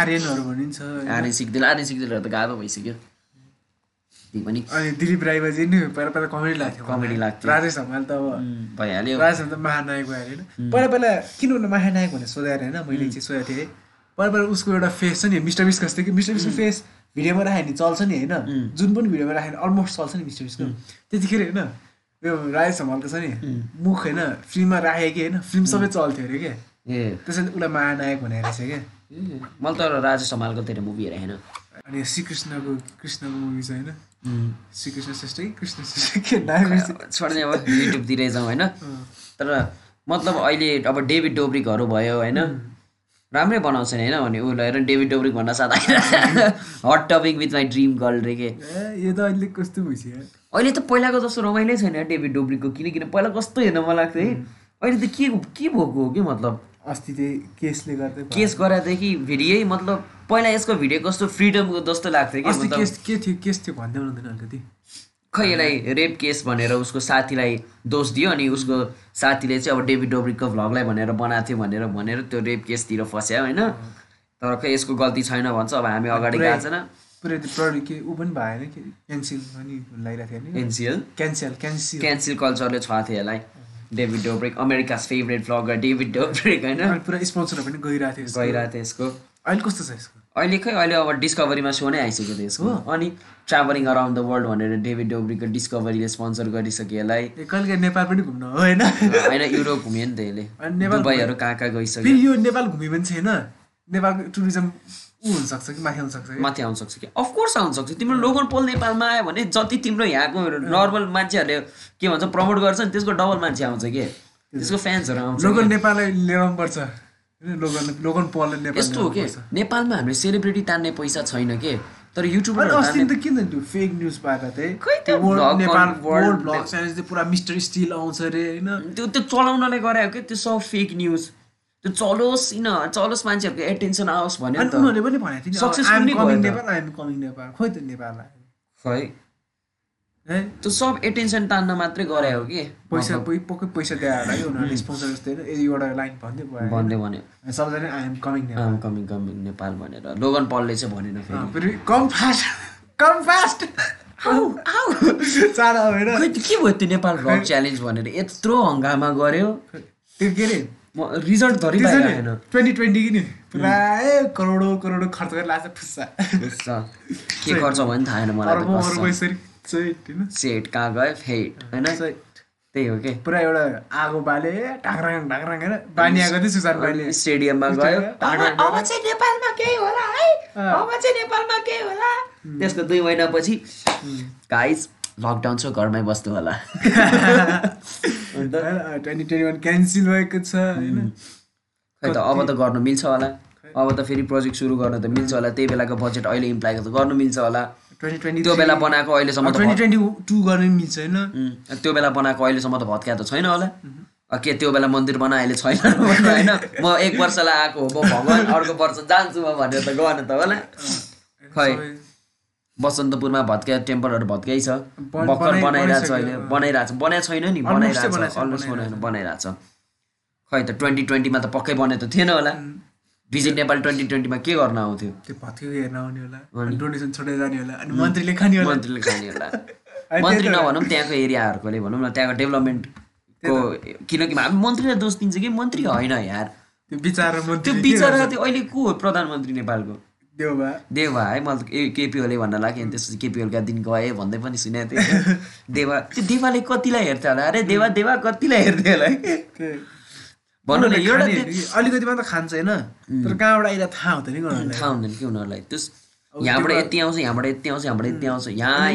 आर्यनहरू भनिन्छ। आर्यन सिक्दिल आर्यन सिक्दिलहरू त गाह्रो भइसक्यो। पनि अनि दिलीप राईबाजी नि पहिला पहिला कमेडी लाग्थ्यो। कमेडी लाग्थ्यो। राजेश हमाल त अब भइहाल्यो। राजेश हमाल त महानायक अरे होइन। पहिला पहिला किन उनीहरू महानायक भनेर सोधाएर होइन मैले चाहिँ सोधेको थिएँ। पहिला पहिला उसको एउटा फेस छ नि मिस्टर बिस कस्तो कि मिस्टर बिसको फेस भिडियोमा राख्यो भने चल्छ नि होइन। जुन पनि भिडियोमा राख्यो भने अलमोस्ट चल्छ नि मिस्टर बिसको। त्यतिखेर होइन यो राजेश हमालको छ नि मुख होइन फिल्ममा राखेको कि होइन फिल्म सबै चल्थ्यो अरे क्या ए। त्यसैले उसलाई महानायक भनेर रहेछ क्या मैले त राजेश हमालको धेरै मुभी हेरेँ होइन अनि श्रीकृष्णको कृष्णको मुभी छ होइन? श्रीकृष्ण श्रेष्ठ कि कृष्ण श्रेष्ठ के। छोड्ने अब युट्युबतिरै जाउँ होइन? तर मतलब अहिले अब डेभिड डोब्रिकहरू भयो होइन? राम्रै बनाउँछ नि होइन? भने उसलाई हेर डेभिड डोब्रिक भन्न साथ hot topic with my dream girl रे के? यो त अहिले कस्तो भइसक्यो? अहिले त पहिलाको जस्तो रमाइलै छैन डेभिड डोब्रिकको किनकि पहिला कस्तो हेर्न मन लाग्थ्यो है? अहिले त के के भएको हो कि मतलब? अस्ति केसले गर्दै। केस गराएदेखि भिडियो मतलब पहिला यसको भिडियो कस्तो फ्रिडमको जस्तो लाग्थ्यो कि अस्ति केस के थियो? केस थियो भन्दै हुनुहुँदैन अलिकति। खै यसलाई रेप केस भनेर उसको साथीलाई दोष दियो अनि उसको साथीले चाहिँ अब डेभिड डोब्रिकको भ्लगलाई भनेर बनाएको थियो भनेर भनेर त्यो रेप केसतिर फस्यो होइन? तर खै यसको गल्ती छैन भन्छ अब हामी अगाडि गएको छैन। के ऊ पनि भएन कि? क्यान्सिल पनि लगाइरहेको थियो नि। एनसिएल क्यान्सल क्यान्सिल क्यान्सिल कल्चरले छ थियो यसलाई। David Dobrik America's favourite vlogger David Dobrik होइन? पुरा स्पोन्सरहरू पनि गइरहेको थियो। गइरहेको थियो यसको। अहिले कस्तो छ यसको? अहिले खै अहिले अब डिस्कभरीमा सो नै आइसक्यो थियो यसको। अनि ट्राभलिङ अराउन्ड द वर्ल्ड भनेर डेभिड डोब्रिकको डिस्कभरीले स्पोन्सर गरिसक्यो यसलाई। कहिले काहीँ नेपाल पनि घुम्न हो होइन? होइन युरोप घुम्यो नि त यसले। दुबईहरू कहाँ कहाँ गइसक्यो? यो नेपाल घुम्यो भने होइन नेपालको टुरिज्म हुनसक्छ कि माथि आउनसक्छ कि? माथि आउन सक्छ कि अफकोर्स आउन सक्छ तिम्रो लोकल पोल नेपालमा आयो भने जति तिम्रो यहाँको नर्मल मान्छेहरूले के भन्छ प्रमोट गर्छ नि त्यसको डबल मान्छे आउँछ कि? त्यसको फ्यान्सहरू आउँछ लोकल। नेपाललाई लिएर आउनुपर्छ होइन लोकल नेपाल यस्तो हो कि। नेपालमा हामीले सेलिब्रिटी तान्ने पैसा छैन के? तर युट्युबरहरू अस्ति त किन त्यो फेक न्युज पाएर चाहिँ खै त्यो नेपाल वर्ल्ड ब्लग पुरा मिस्टर स्टिल आउँछ अरे होइन? त्यो त्यो चलाउनले गरे हो कि? त्यो सब फेक न्युज त्यो चलोस् किन? चलोस् मान्छेहरूको एटेन्सन आओस् भन्यो नि अनि त। उनीहरूले पनि भनेको थियो Successful नि नै कमिङ भयो त। Nepal I'm coming Nepal. खोइ त नेपाल आयो खै है? त्यो सब एटेन्सन तान्न मात्रै गरे हो कि? पैसा पक्कै पैसा दिएर होला कि उनीहरूले स्पोन्सर जस्तै होइन यदि एउटा लाइन भन्दै भयो। भन्दै भन्यो। अनि सबैजना I'm coming Nepal. I'm coming coming Nepal भनेर। लोगन पलले चाहिँ भनेन फेरि। कम फास्ट कम फास्ट होइन। के भयो त्यो नेपाल च्यालेन्ज भनेर? यत्रो हङ्गामा गर्यो त्यो के अरे? रिजल्ट धरि छैन ट्वेन्टी ट्वेन्टी कि नि पुरा ए करोडौँ करोडौँ खर्च गरेर लाग्छ फुस्सा। के गर्छ भने थाहा छैन मलाई सेट कहाँ गयो? फेट होइन? त्यही हो कि? पुरा एउटा आगो बाले ढाक्राङ ढाक्राङ होइन बानिएको थियो सुशान्त भाइले स्टेडियममा गयो अब चाहिँ नेपालमा केही होला है? अब चाहिँ नेपालमा केही होला? त्यसको दुई महिनापछि गाइस लकडाउन छ घरमै बस्नु होला। ट्वेन्टी ट्वेन्टी वान क्यान्सल भएको छ होइन? खै त अब त गर्नु मिल्छ होला। अब त फेरि प्रोजेक्ट सुरु गर्न त मिल्छ होला। त्यही बेलाको बजेट अहिले इम्प्लाइ त गर्नु मिल्छ होला। ट्वेन्टी ट्वेन्टी त्यो बेला बनाएको अहिलेसम्म त ट्वेन्टी ट्वेन्टी टू गर्न मिल्छ होइन? त्यो बेला बनाएको अहिलेसम्म त भत्का त छैन होला। के त्यो बेला मन्दिर बना अहिले छैन होइन। म एक वर्षलाई आएको हो म भगवान् अर्को वर्ष जान्छु म भनेर त गएन त होला। खै? बसन्तपुरमा भत्का टेम्पलहरू भत्कै छ। भर्खर बनाइ- बनाइरहेको छ अहिले। बनाइरहेको छ। बनाएको छैन नि बनाइरहेको छ अलमोस्ट बनाइरहेको छ खै त ट्वेन्टी ट्वेन्टीमा त पक्कै बने त थिएन होला। भिजिट नेपाल ट्वेन्टी ट्वेन्टीमा के गर्न आउँथ्यो? त्यो हेर्न आउने होला? डोनेसन छोडेर जाने होला? अनि मन्त्रीले खाने होला? मन्त्रीले खाने होला। मन्त्री नभनौँ त्यहाँको एरियाहरूकोले भनौँ न त्यहाँको डेभलपमेन्टको किनकि हामी मन्त्रीलाई दोष दिन्छ कि? मन्त्री होइन यार। त्यो बिचरा त्यो बिचरा त्यो अहिले को हो? प्रधानमन्त्री नेपालको। देवा है मैले केपिओले भन्न लाग्यो अनि त्यसपछि केपिओलका दिन गएँ भन्दै पनि सुनेको थिएँ। देवा त्यो देवाले कतिलाई हेर्थ्यो होला? अरे देवा देवा कतिलाई हेर्थ्यो होला। भन्नु न एउटा अलिकति मात्र खान्छ होइन तर कहाँबाट आइरहेको थाहा हुँदैन थाहा हुँदैन कि उनीहरूलाई? त्यस यहाँबाट यति आउँछ यहाँबाट यति आउँछ यहाँबाट यति आउँछ यहाँ।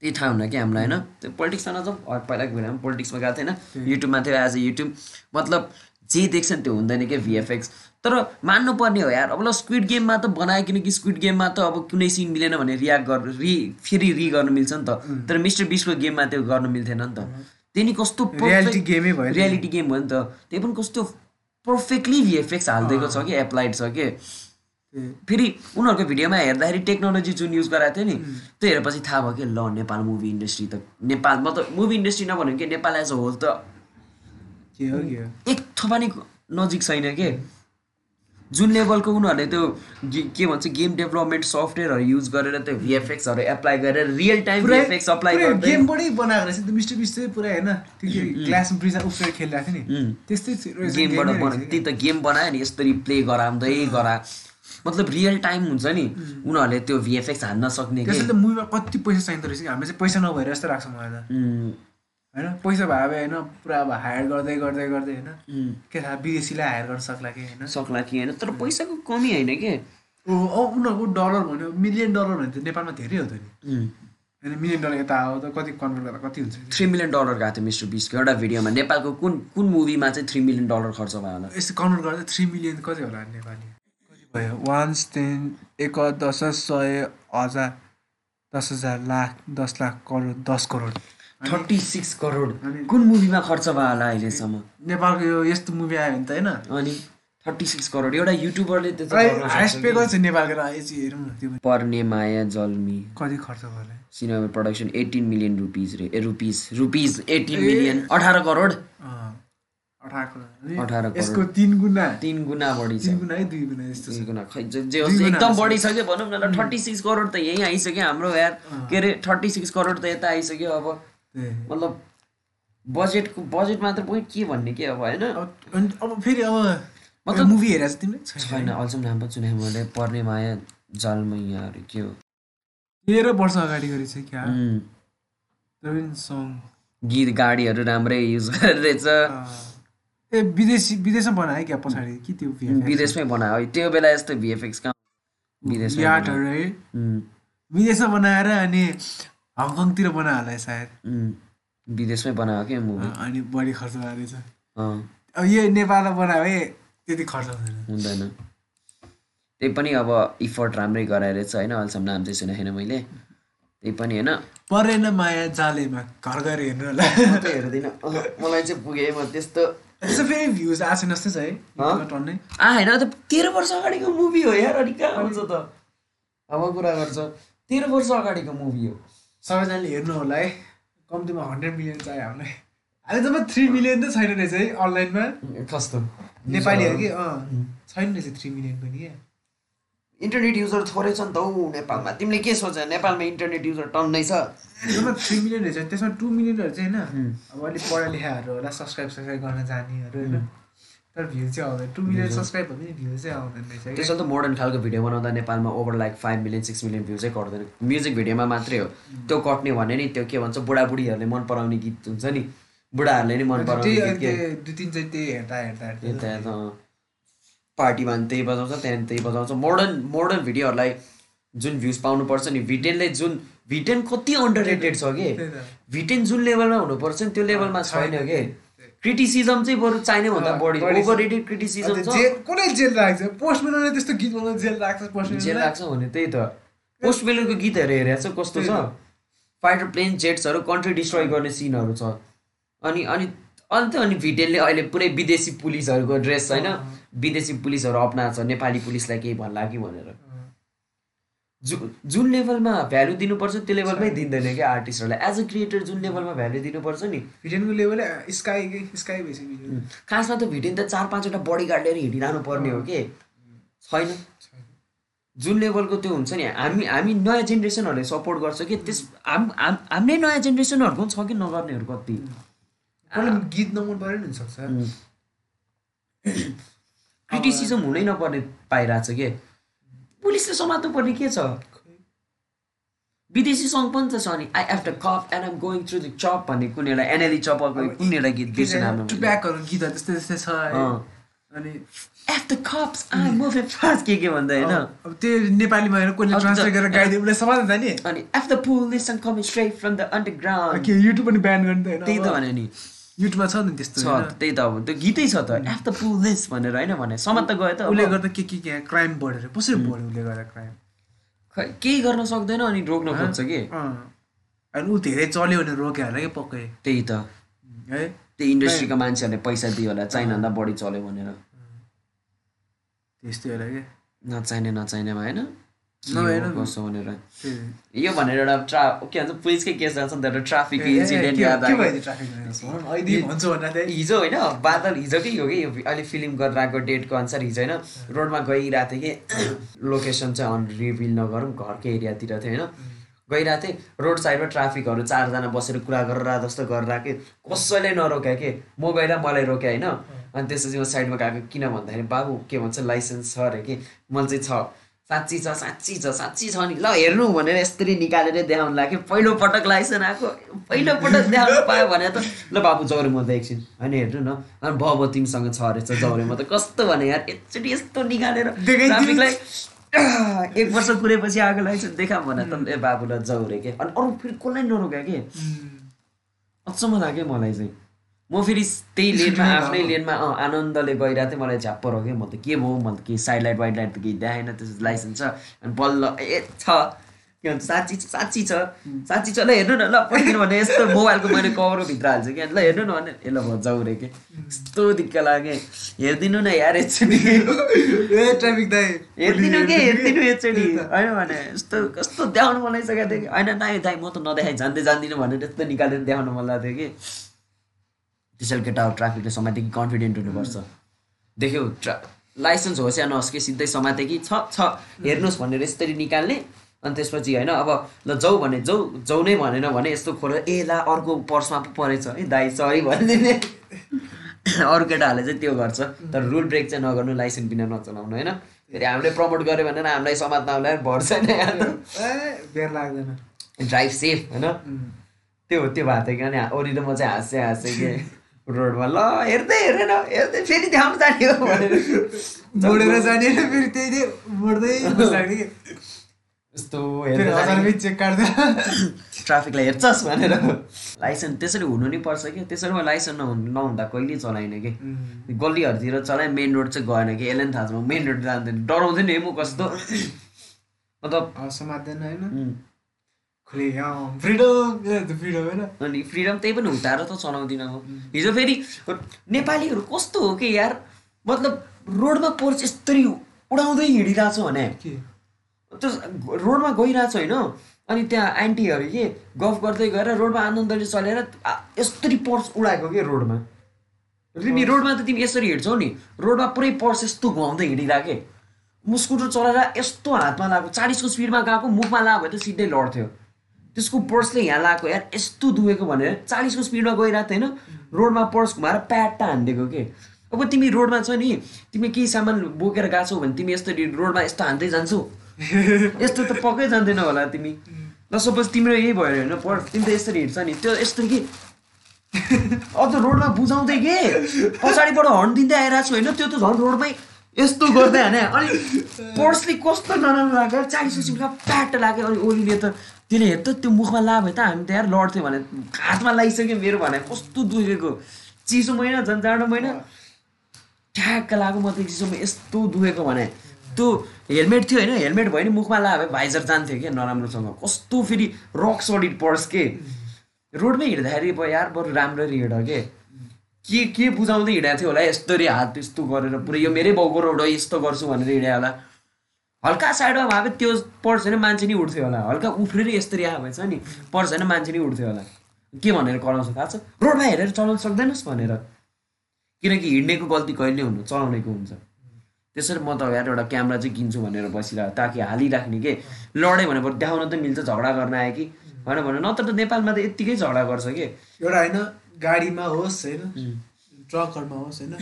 त्यही थाहा हुन्न कि हामीलाई होइन? त्यो पोलिटिक्समा नजाउँ पहिलाको बेलामा पोलिटिक्समा गएको थिएन। युट्युबमा थियो एज अ युट्युब। मतलब जे देख्छ नि त्यो हुँदैन क्या भिएफएक्स तर मान्नुपर्ने हो यार। अब ल स्क्विड गेममा त बनायो किनकि स्क्विड गेममा त अब कुनै सिन मिलेन भने रियाक्ट गर्नु रि फेरि रि गर्नु मिल्छ नि त। तर मिस्टर बिसको गेममा त्यो गर्नु मिल्थेन नि त। त्यही नि कस्तो रियालिटी गेमै भयो रियालिटी गेम हो नि त। त्यही पनि कस्तो पर्फेक्टली भिएफएक्स हालिदिएको छ कि एप्लाइड छ कि। फेरि उनीहरूको भिडियोमा हेर्दाखेरि टेक्नोलोजी जुन युज गराएको थियो नि त्यो हेरेपछि थाहा भयो कि ल नेपाल मुभी इन्डस्ट्री त नेपाल मतलब मुभी इन्डस्ट्री नभनौँ कि नेपाल एज अ होल त एक थोपा नि नजिक छैन के। जुन लेभलको उनीहरूले त्यो के भन्छ गेम डेभलपमेन्ट सफ्टवेयरहरू युज गरेर त्यो भिएफएक्सहरू एप्लाई गरेर रियल टाइम भिएफएक्स अप्लाई गर्दै गेमबाटै बनाएको रहेछ। त्यो मिस्टर बिस चाहिँ पुरा होइन त्यो के क्लासमा ब्रिजमा उफ्रेर खेलिरहेको थियो नि। त्यस्तै गेमबाट त्यही त गेम बनायो नि यसरी प्ले गराउँदै गरा। मतलब रियल टाइम हुन्छ नि उनीहरूले त्यो भिएफएक्स हान्न सक्ने मुभीमा कति पैसा चाहिँदो रहेछ हामीले चाहिँ पैसा नभएर जस्तो लाग्छ मलाई त। होइन? पैसा भए भए होइन पुरा अब हायर गर्दै गर्दै गर्दै होइन? के थाहा विदेशीलाई हायर गर्न सक्ला कि होइन? सक्ला कि होइन? तर पैसाको कमी होइन कि? ओ औ उनीहरूको डलर भन्यो मिलियन डलर भने त नेपालमा धेरै हो त नि। होइन मिलियन डलर यता हो त कति कन्भर्ट गर्दा कति हुन्छ? थ्री मिलियन डलर गएको थियो मिस्टर बिसको एउटा भिडियोमा। नेपालको कुन कुन मुभीमा चाहिँ थ्री मिलियन डलर खर्च भयो होला? यस्तो कन्भर्ट गर्दा थ्री मिलियन कति होला नेपाली? कति भयो? वान्स टेन एक दस सय हजार दस हजार लाख दस लाख करोड दस करोड। Thirty six crore. कुन मुभीमा खर्च भयो होला अहिलेसम्म? नेपालको यो यस्तो मुभी आयो भने त होइन। अनि थर्टी सिक्स करोड। एउटा युट्युबरले हाइस्ट पे। गर्छ नेपालको हेरौँ न त्यो। पनि पर्ने माया जल्मी। कति खर्च होला? Cinema production eighteen million rupees रे। ए रुपिज रुपिज एटिन मिलियन अठार करोड। अँ, अठार करोड। अनि 18 करोड। यसको तिन गुणा तिन गुणा बढी छ। तिन गुणा है दुई गुणा यस्तो छ। दुई गुणा खै जे जे होस् दुई गुणा एकदम। बढिसक्यो भनौँ न थर्टी सिक्स करोड त यहीँ आइसक्यो हाम्रो यार। के अरे थर्टी सिक्स करोड त यता आइसक्यो अब। मतलब बजेटको बजेट मात्र पोइन्ट के भन्ने के अब होइन? अब फेरि अब मतलब- मुभी हेरेको छ तिमीले? छैन। अहिलेसम्म नाम पनि सुने मैले पर्ने माया जलमैयाहरू के हो? तेह्र वर्ष अगाडि गरेको छ क्या पनि सङ गीत गाडीहरू राम्रै युज गरेर रहेछ ए विदेशी विदेशमा बनायो क्या पछाडि? कि त्यो? विदेशमै बनायो। है, त्यो बेला यस्तो भिएफएक्स कहाँ विदेशमा बनाएर अनि हङकङतिर बनायो होला सायद। विदेशमै बनायो क्या मुभी अनि बढी खर्च भएको रहेछ अब यो नेपालमा बनायो भने त्यति खर्च हुँदैन। हुँदैन। त्यही पनि अब इफोर्ट राम्रै गराएर रहेछ होइन अहिलेसम्म नाम चाहिँ सुनेको छैन मैले। त्यही पनि होइन। परेन माया जालेमा घर गएर हेर्नु होला। हेर्दिनँ। मलाई चाहिँ पुगेँ म त्यस्तो। त्यसो फेरि भ्युज आएको छैन जस्तै छ है। हँ? टन्नै। आ होइन त तेह्र वर्ष अगाडिको मुभी हो यार अनि कहाँ आउँछ त? अब कुरा गर्छ। तेह्र वर्ष अगाडिको मुभी हो। सबैजनाले हेर्नु होला है। कम्तीमा हन्ड्रेड मिलियन चाहियो हामीलाई। अहिलेसम्म थ्री मिलियन त छैन रहेछ है अनलाइनमा कस्तो नेपालीहरू कि? अँ। छैन रहेछ थ्री मिलियन पनि क्या इन्टरनेट युजर थोरै छ नि त हौ नेपालमा। तिमीले के सोच नेपालमा इन्टरनेट युजर टन्नै छ। त्यसमा थ्री मिलियन रहेछ। त्यसमा टू मिलियनहरू चाहिँ होइन। अब अलिक पढा लेखाहरू होला सब्सक्राइब सब्सक्राइब गर्न जानेहरू होइन। तर भ्यू चाहिँ आउँदैन। टु मिलियन सब्सक्राइब भयो भने भ्यू चाहिँ आउँदैन रहेछ। त्यसो त मोडर्न खालको भिडियो बनाउँदा नेपालमा over like five million six million view चाहिँ कट्दैन। म्युजिक भिडियोमा मात्रै हो। त्यो कट्ने भने नि त्यो के भन्छ बुढाबुढीहरूले मन पराउने गीत हुन्छ नि। बुढाहरूले नि मन पराउने दुई तिन चाहिँ त्यही हेर्दा हेर्दा पार्टीमा पनि त्यही बजाउँछ त्यहाँदेखि त्यही बजाउँछ। मोडर्न मोडर्न भिडियोहरूलाई जुन भ्युज पाउनुपर्छ नि भिटेनले जुन भिटेन कति अन्डर रेटेड छ कि। भिटेन जुन लेभलमा हुनुपर्छ नि त्यो लेभलमा छैन। कि? क्रिटिसिजम चाहिँ बरु चाहिने भन्दा बढी। ओभर रेटेड क्रिटिसिजम छ। कुनै जेल राख्छ पोस्ट बनाउने त्यस्तो गीत बनाउँदा जेल राख्छ पोस्ट जेल लाग्छ भने त्यही त। पोस्ट बेलुको गीतहरू हेरेको छ? कस्तो छ फाइटर प्लेन जेट्सहरू कन्ट्री डिस्ट्रोय गर्ने सिनहरू छ। अनि अनि अन्त अनि भिटेनले अहिले पुरै विदेशी पुलिसहरूको ड्रेस होइन? विदेशी पुलिसहरू अप्नाएको छ नेपाली पुलिसलाई केही भन्ला कि भनेर। जु जुन लेभलमा भ्यालु दिनुपर्छ त्यो लेभलमै दिँदैन क्या आर्टिस्टहरूलाई एज अ क्रिएटर जुन लेभलमा भ्यालु दिनुपर्छ नि। भिडियनको लेभल स्काई स्काई भइसक्यो खासमा त भिटेन त चार पाँचवटा बडी गार्ड लिएर हिँडिरहनु पर्ने हो कि? छैन। जुन लेभलको त्यो हुन्छ नि हामी हामी नयाँ जेनेरेसनहरूले सपोर्ट गर्छ कि त्यस हाम हाम- हाम्रै नयाँ जेनेरेसनहरूको पनि छ कि नगर्नेहरू कति? गीत नमन पऱ्यो नि हुनसक्छ। क्रिटिसिजम हुनै नपर्ने पाइरहेको छ कि? पुलिसले समात्नु पर्ने के छ? विदेशी सङ्ग पनि त छ नि। I F the cop and I'm going through the chop भन्ने कुन एउटा एनएली चपलको कुन एउटा गीत बिर्सेन हाम्रो टुब्याकहरू गीतहरू त्यस्तै त्यस्तै छ। अनि F the cops I move fast के के भन्दा होइन? अब त्यो नेपालीमा कोहीले अब ट्रान्सलेट गरेर गाइदियो उसलाई समात्छ नि। अनि F the pull this and coming straight from the underground के युट्युब पनि ब्यान गर्ने त त्यही त होइन भने नि। युट्युबमा छ नि त्यस्तो छ? त्यही त अब त्यो गीतै छ त। एफ द पुल दिस भनेर होइन भने। समात त गयो त। उसले गर्दा के के के क्राइम बढेर। कसरी बढ्यो उसले गर्दा क्राइम खै केही गर्न सक्दैन अनि रोक्न खोज्छ कि? अनि ऊ धेरै चल्यो भने रोक्यो होला कि पक्कै? त्यही त। है? त्यही इन्डस्ट्रीका मान्छेहरूले पैसा दियो होला चाहिनेभन्दा बढी चल्यो भनेर। त्यस्तै होला कि? नचाहिने नचाहिनेमा होइन? कसो भनेर? त्यही। यो भनेर एउटा ट्रा के भन्छ पुलिसकै केस जान्छ नि त एउटा ट्राफिक इन्सिडेन्ट याद आयो। हिजो होइन बादल हिजोकै हो कि यो अहिले फिल्म गरेर आएको डेटको अनुसार हिजो होइन रोडमा गइरहेको थिएँ कि लोकेसन चाहिँ रिभिल नगरौँ घरकै एरियातिर थियो होइन। गइरहेको थिएँ रोड साइडमा ट्राफिकहरू चारजना बसेर कुरा गरेर जस्तो गरेर कि कसैले नरोक्या कि? म गएर मलाई रोक्या होइन। अनि त्यसपछि म साइडमा गएको किन भन्दाखेरि बाबु के भन्छ लाइसेन्स छ अरे कि? मैले चाहिँ छ। साँच्ची छ साँच्ची छ साँच्ची छ नि ल हेर्नु भनेर यसरी निकालेर देखाउनु लाग्यो पहिलो पटक लाइसेन्स आएको पहिलो पटक देखाउनु पायो भने त ल बाबु जौरे म त एकछिन होइन हेर्नु न अनि भव तिमीसँग छ रहेछ जौरे म त कस्तो भने यार एकचोटि यस्तो निकालेर। ट्राफिकलाई एक वर्ष कुरेपछि आएको लाइसेन्स देखाऊँ भने त ए बाबुलाई जौरे के अनि अरू फेरि कसलाई नरोक्यो कि अचम्म लाग्यो मलाई चाहिँ म फेरि त्यही लेनमा आफ्नै लेनमा अँ आनन्दले गइरहेको थिएँ मलाई झ्याप्प रोक्यो म त के भयो म त के साइड लाइट वाइट लाइट त केही देखाएन त्यसपछि लाइसेन्स छ। अनि बल्ल ए छ। के भन्छ साँच्ची छ साँच्ची छ। साँच्ची छ ल हेर्नु न ल पठाइदिनु भने यस्तो मोबाइलको मैले कभरको भित्र हाल्छु कि ल हेर्नु न भने। ल भयो जाउरे के। यस्तो दिक्क लाग्यो। हेरिदिनु न यार एकचोटि ट्राफिक दाइ हेरिदिनु के हेरिदिनु एकचोटि होइन भने यस्तो कस्तो देखाउनु मन लागिसकेको थियो कि। होइन नाइ दाइ म त नदेखाइ जान्दै जान्दिनँ भनेर यस्तो निकालेर देखाउनु मन लाग्थ्यो कि। त्यसैले केटाहरू ट्राफिकले समाते कि कन्फिडेन्ट हुनुपर्छ। देख्यौ ट्रा लाइसेन्स होस् या नहोस् कि सिधै समाते कि छ छ। हेर्नुहोस् भनेर यसरी निकाल्ने अनि त्यसपछि होइन अब ल जाउ भने जाउ जाउ नै भनेन भने यस्तो खोलेर ए ला अर्को पर्समा पो परेछ। है दाइ सरी भनिदिने। अरू केटाहरूले चाहिँ त्यो गर्छ। तर रुल ब्रेक चाहिँ नगर्नु लाइसेन्स बिना नचलाउनु होइन? फेरि हामीले प्रमोट गऱ्यो भने हामीलाई समात्न आउँदा भर छैन यार। ए बेर लाग्दैन। ड्राइभ सेफ होइन? त्यो त्यो भएको थियो कि अनि ओरी र म चाहिँ हाँस्दै हाँस्दै कि? रोडमा ल हेर्दै हेरेन हेर्दै फेरि देखाउनु जाने हो भनेर मोडेर जाने र फेरि त्यही त्यही मोड्दै कि यस्तो चेक काट्दा। ट्राफिकलाई हेर्छस् भनेर। लाइसेन्स त्यसरी हुनु नै पर्छ कि त्यसरी लाइसेन्स नहुनु नहुँदा कहिले चलाइन कि। गल्लीहरूतिर चलाएँ मेन रोड चाहिँ गएन कि यसलाई पनि थाहा छ म मेन रोड जान्दैन डराउँदैन है म कस्तो। मतलब समात्दैन होइन उम्, खुले फ्रिडम फ्रिडम होइन अनि फ्रिडम त्यही पनि हुटाएर त चलाउँदिनँ म हिजो फेरि नेपालीहरू कस्तो हो कि यार? मतलब रोडमा पोर्च यस्तरी उडाउँदै हिँडिरहेछ भने। के? त्यो रोडमा गइरहेछ होइन? अनि त्यहाँ आन्टीहरू के गफ गर्दै गएर रोडमा आनन्दले चलेर यस्तरी पर्स उडाएको के रोडमा? तिमी रोडमा त तिमी यसरी हिँड्छौ नि। रोडमा पुरै पर्स यस्तो घुमाउँदै हिँडिरहेको के? म स्कुटर चलाएर यस्तो हातमा लगाएको चालिसको स्पिडमा गएको मुखमा लगाएको भए त सिधै लड्थ्यो। त्यसको पर्सले यहाँ लगाएको यार यस्तो दुखेको भनेर चालिसको स्पिडमा गइरहेको थियो होइन। रोडमा पर्स घुमाएर प्याट्टा हानिदिएको के? अब तिमी रोडमा छ नि तिमी केही सामान बोकेर गएको छौ भने तिमी यस्तो रोडमा यस्तो हान्दै जान्छौ। यस्तो त पक्कै जान्दैन होला तिमी। ल सपोज तिम्रो यही भयो होइन पर तिमी त यसरी हिँड्छ नि। त्यो यस्तो कि? अझ रोडमा बुझाउँदै के? पछाडिबाट हर्न दिँदै आइरहेको छु होइन त्यो त झन् रोडमै यस्तो गर्दै होइन अनि पर्सले कस्तो नराम्रो लाग्यो चालिस रुपियाँ प्याट लाग्यो। अनि ओलीले त त्यसले हेर त त्यो मुखमा ला भए त हामी त यार लड्थ्यो भने हातमा लागिसक्यो मेरो भने कस्तो दुखेको। चिसो महिना झन् जाडो महिना। ठ्याक्क लाग्यो म त चिसोमा यस्तो दुखेको भने। त्यो हेलमेट थियो होइन हेलमेट भयो नि मुखमा ला भए भाइजर जान्थ्यो क्या नराम्रोसँग। कस्तो फेरि रक सलिड पर्स के। रोडमै हिँड्दाखेरि भयो यार बरु राम्ररी हिँड के। के के बुझाउँदै हिँडेको थियो होला? यस्तरी हात यस्तो गरेर पुरै यो मेरै बाउको रोड हो यस्तो गर्छु भनेर हिँड्यो होला। हल्का साइडमा भए त्यो पर्स होइन मान्छे नि उठ्थ्यो होला। हल्का उफ्रेर यसरी आएको भएछ नि पर्स होइन मान्छे नि उठ्थ्यो होला। के भनेर कराउँछ थाहा छ? रोडमा हेरेर चलाउन सक्दैनस् भनेर। किनकि हिँड्नेको गल्ती कहिले हुनु? चलाउनेको हुन्छ। त्यसरी म त यार एउटा क्यामेरा चाहिँ किन्छु भनेर बसिरहेको ताकि हालिराख्ने के? लडेँ भने देखाउन त मिल्छ झगडा गर्न आयो कि? होइन भने। नत्र त नेपालमा त यत्तिकै झगडा गर्छ कि? एउटा होइन गाडीमा होस् होइन? ट्रकहरूमा होस् होइन?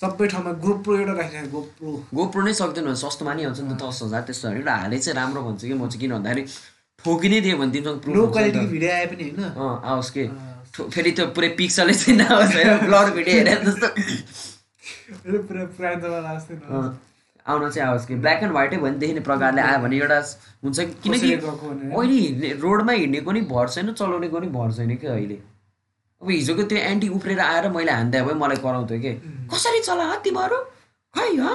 सबै ठाउँमा गोप्रो एउटा राखिरहेको गोप्रो गोप्रो नै सक्दैन सस्तोमा नि आउँछ नि त दस हजार त्यस्तो एउटा हाले चाहिँ राम्रो भन्छ कि म चाहिँ किन भन्दाखेरि ठोकिनै दियो भने तिमीसँग लो। क्वालिटीको भिडियो आए पनि होइन? आओस् के? फेरि त्यो पुरै पिक्सलै चाहिँ नआओस् होइन? ब्लर भिडियो हेरेर जस्तो। एउटा पुरा पुरानो जमाना जस्तै न अँ, आउन चाहिँ आओस् कि? ब्ल्याक एन्ड व्हाइटै भयो नि देखिने प्रकारले आयो भने एउटा हुन्छ कि- किनकि। अहिले रोडमा हिँड्नेको नि भर छैन चलाउनेको नि भर छैन क्या अहिले? अब हिजोको त्यो एन्टी उफ्रेर आएर मैले हान्दा भए मलाई कराउँथ्यो कि? कसरी चला तिमीहरू खै ह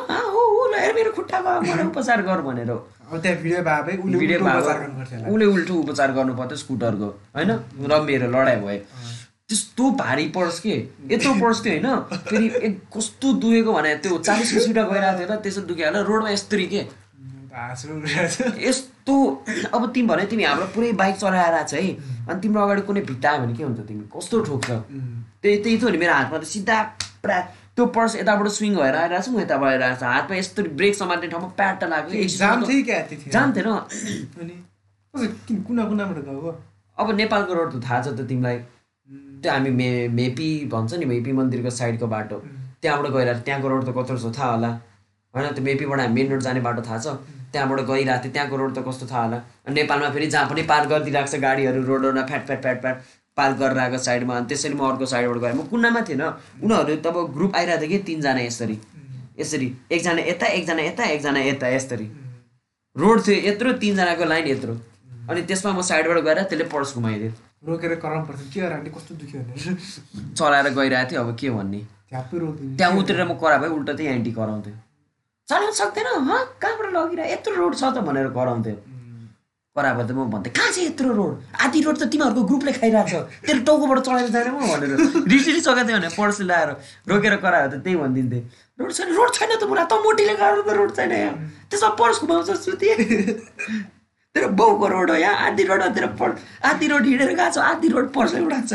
हेर मेरो खुट्टामा मलाई उपचार गर भनेर। उसले उल्टो उपचार गर्नु पर्थ्यो स्कुटरको होइन? र मेरो लडाइँ भयो। त्यस्तो भारी पर्स के? यत्रो पर्स थियो होइन? फेरि कस्तो दुखेको भने त्यो चालिसको स्पिडमा गइरहेको थियो र त्यसो होला रोडमा यस्तरी के? छ। यस्तो अब तिमी भने तिमी हाम्रो पुरै बाइक चलाएर आएको छ है। अनि तिम्रो अगाडि कुनै भित्ता आयो भने के हुन्छ तिमी? कस्तो ठोक्छ त्यही त्यही थियो नि मेरो हातमा त सिधा पुरा त्यो पर्स यताबाट स्विङ भएर आइरहेको छ म यताबाट आइरहेको छ हातमा यस्तो ब्रेक समात्ने ठाउँमा प्याट लाग्यो। जाम थिएन कसो किन कुना कुनाबाट गएको? अब नेपालको रोड त थाहा छ त तिमीलाई। त्यो हामी मे मेपी भन्छ नि मेपी मन्दिरको साइडको बाटो। त्यहाँबाट थियो त्यहाँको रोड त कत्रो छ थाहा होला। होइन त्यो मेपीबाट हामी मेन रोड जाने बाटो थाहा छ। त्यहाँबाट गइरहेको थियो त्यहाँको रोड त कस्तो थाहा होला। नेपालमा फेरि जहाँ पनि पार्क गरिदिइरहेको छ गाडीहरू रोडहरूमा फ्याट फ्याट फ्याट फ्याट पार्क गरेर आएको साइडमा। अनि त्यसरी म अर्को साइडबाट गएँ। म कुनामा थिएन। उनीहरू तब ग्रुप आइरहेको थियो कि तिनजना यसरी। यसरी एकजना यता एकजना यता एकजना यता यसरी। रोड थियो यत्रो तिनजनाको लाइन यत्रो। अनि त्यसमा म साइडबाट गएर त्यसले पर्स घुमाइदियो। रोकेर कराउनु पर्छ के गराउने? कस्तो दुख्यो चलाएर गइरहेको थियो। अब के भन्ने? त्यहाँ उत्रेर म करा भए उल्टा चाहिँ एन्टी कराउँथ्यो। चलाउनु सक्दैन। ह कहाँबाट लगिरह? यत्रो रोड छ त भनेर कराउँथ्यो। करा भए त म भन्थेँ कहाँ छ यत्रो रोड? आधी रोड त तिमीहरूको ग्रुपले खाइरहेको छ। तेरो टाउकोबाट चलाएर जाने म भनेर। रिसिली सकेको थियो भने पर्सले लाएर रोकेर करायो त त्यही भनिदिन्थेँ। रोड छैन रोड छैन त मुला त मोटीले गएर त रोड छैन यहाँ। त्यसमा पर्स घुमाउँछ सुति तेरो बाउको रोड हो यहाँ आधी रोड तेरो पर्स आधी रोड हिँडेर गएको छ आधी रोड पर्सले उडाएको छ।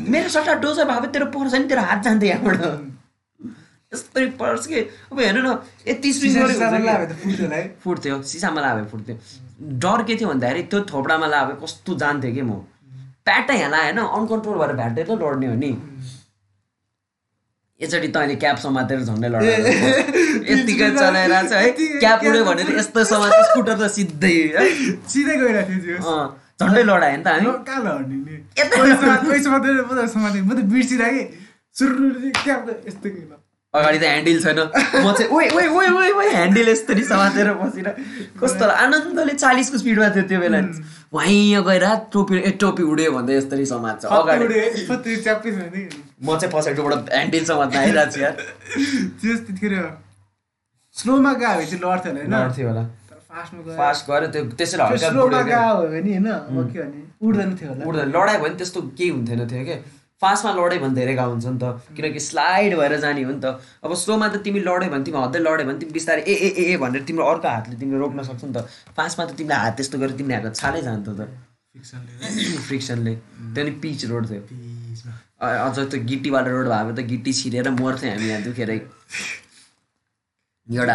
मेरो सट्टा डोजर भए तेरो पर्छ नि तेरो हात जान्थ्यो यहाँबाट। यस्तै पर्छ कि अब हेर्नु न यति गरेको फुट्थ्यो होला सिसामा लाभे फुट्थ्यो। डर के थियो भन्दाखेरि त्यो थोपडामा लाभे कस्तो जान्थ्यो कि म। प्याटै यहाँ लाएन अनकन्ट्रोल भएर भ्याट्दै त लड्ने हो नि। यसरी तैँले क्याप समातेर झन्डै लडाएर यत्तिकै चलाइरहेको छ है। क्याप उड्यो भनेर यस्तो समाते स्कुटर त सिधै है। सिधै गइरहेको थियो झन्डै लडायो नि त हामी। कहाँ लड्ने म त बिर्सिरहेँ कि। सुरु यस्तो अगाडि त ह्यान्डल छैन। म चाहिँ ओइ ओइ ओइ ओइ ओइ ह्यान्डल यस्तरी समातेर बसेर। कस्तो आनन्दले चालिसको स्पिडमा थियो त्यो बेला वहीँ गएर टोपी ए टोपी उड्यो भन्दै यस्तरी समात्छ। अगाडि। म चाहिँ पछाडिबाट ह्यान्डल समात्न आइरहेको छु यार। त्यो त्यतिखेर स्लोमा गयो भने चाहिँ लड्थ्यो होला होइन? लड्थ्यो होला। फास्ट गऱ्यो त्यो त्यसरी त्यो हल्का स्लोमा। गयो भने होइन? के भने उड्दैन थियो होला। उड्दैन। लडाइ भयो नि त्यस्तो केही हुन्थेन थियो क्या। फास्टमा लड्यो भने धेरै गाउँ हुन्छ नि त। किनकि स्लाइड भएर जाने हो नि त। अब स्लोमा त तिमी लड्यो भने तिमी हद्दै लड्यो भने तिमी बिस्तारै ए ए ए ए भनेर तिम्रो अर्को हातले तिमीले रोक्न सक्छौ नि त। फास्टमा त तिमीले हात त्यस्तो गरेर तिमीले हात छालै जान्थ्यो त। फ्रिक्सनले त्यो नि पिच रोड थियो। अझ त्यो गिट्टीवाला रोड भएको त गिट्टी छिरेर मर्थ्यो हामी यहाँ दुखेरै। एउटा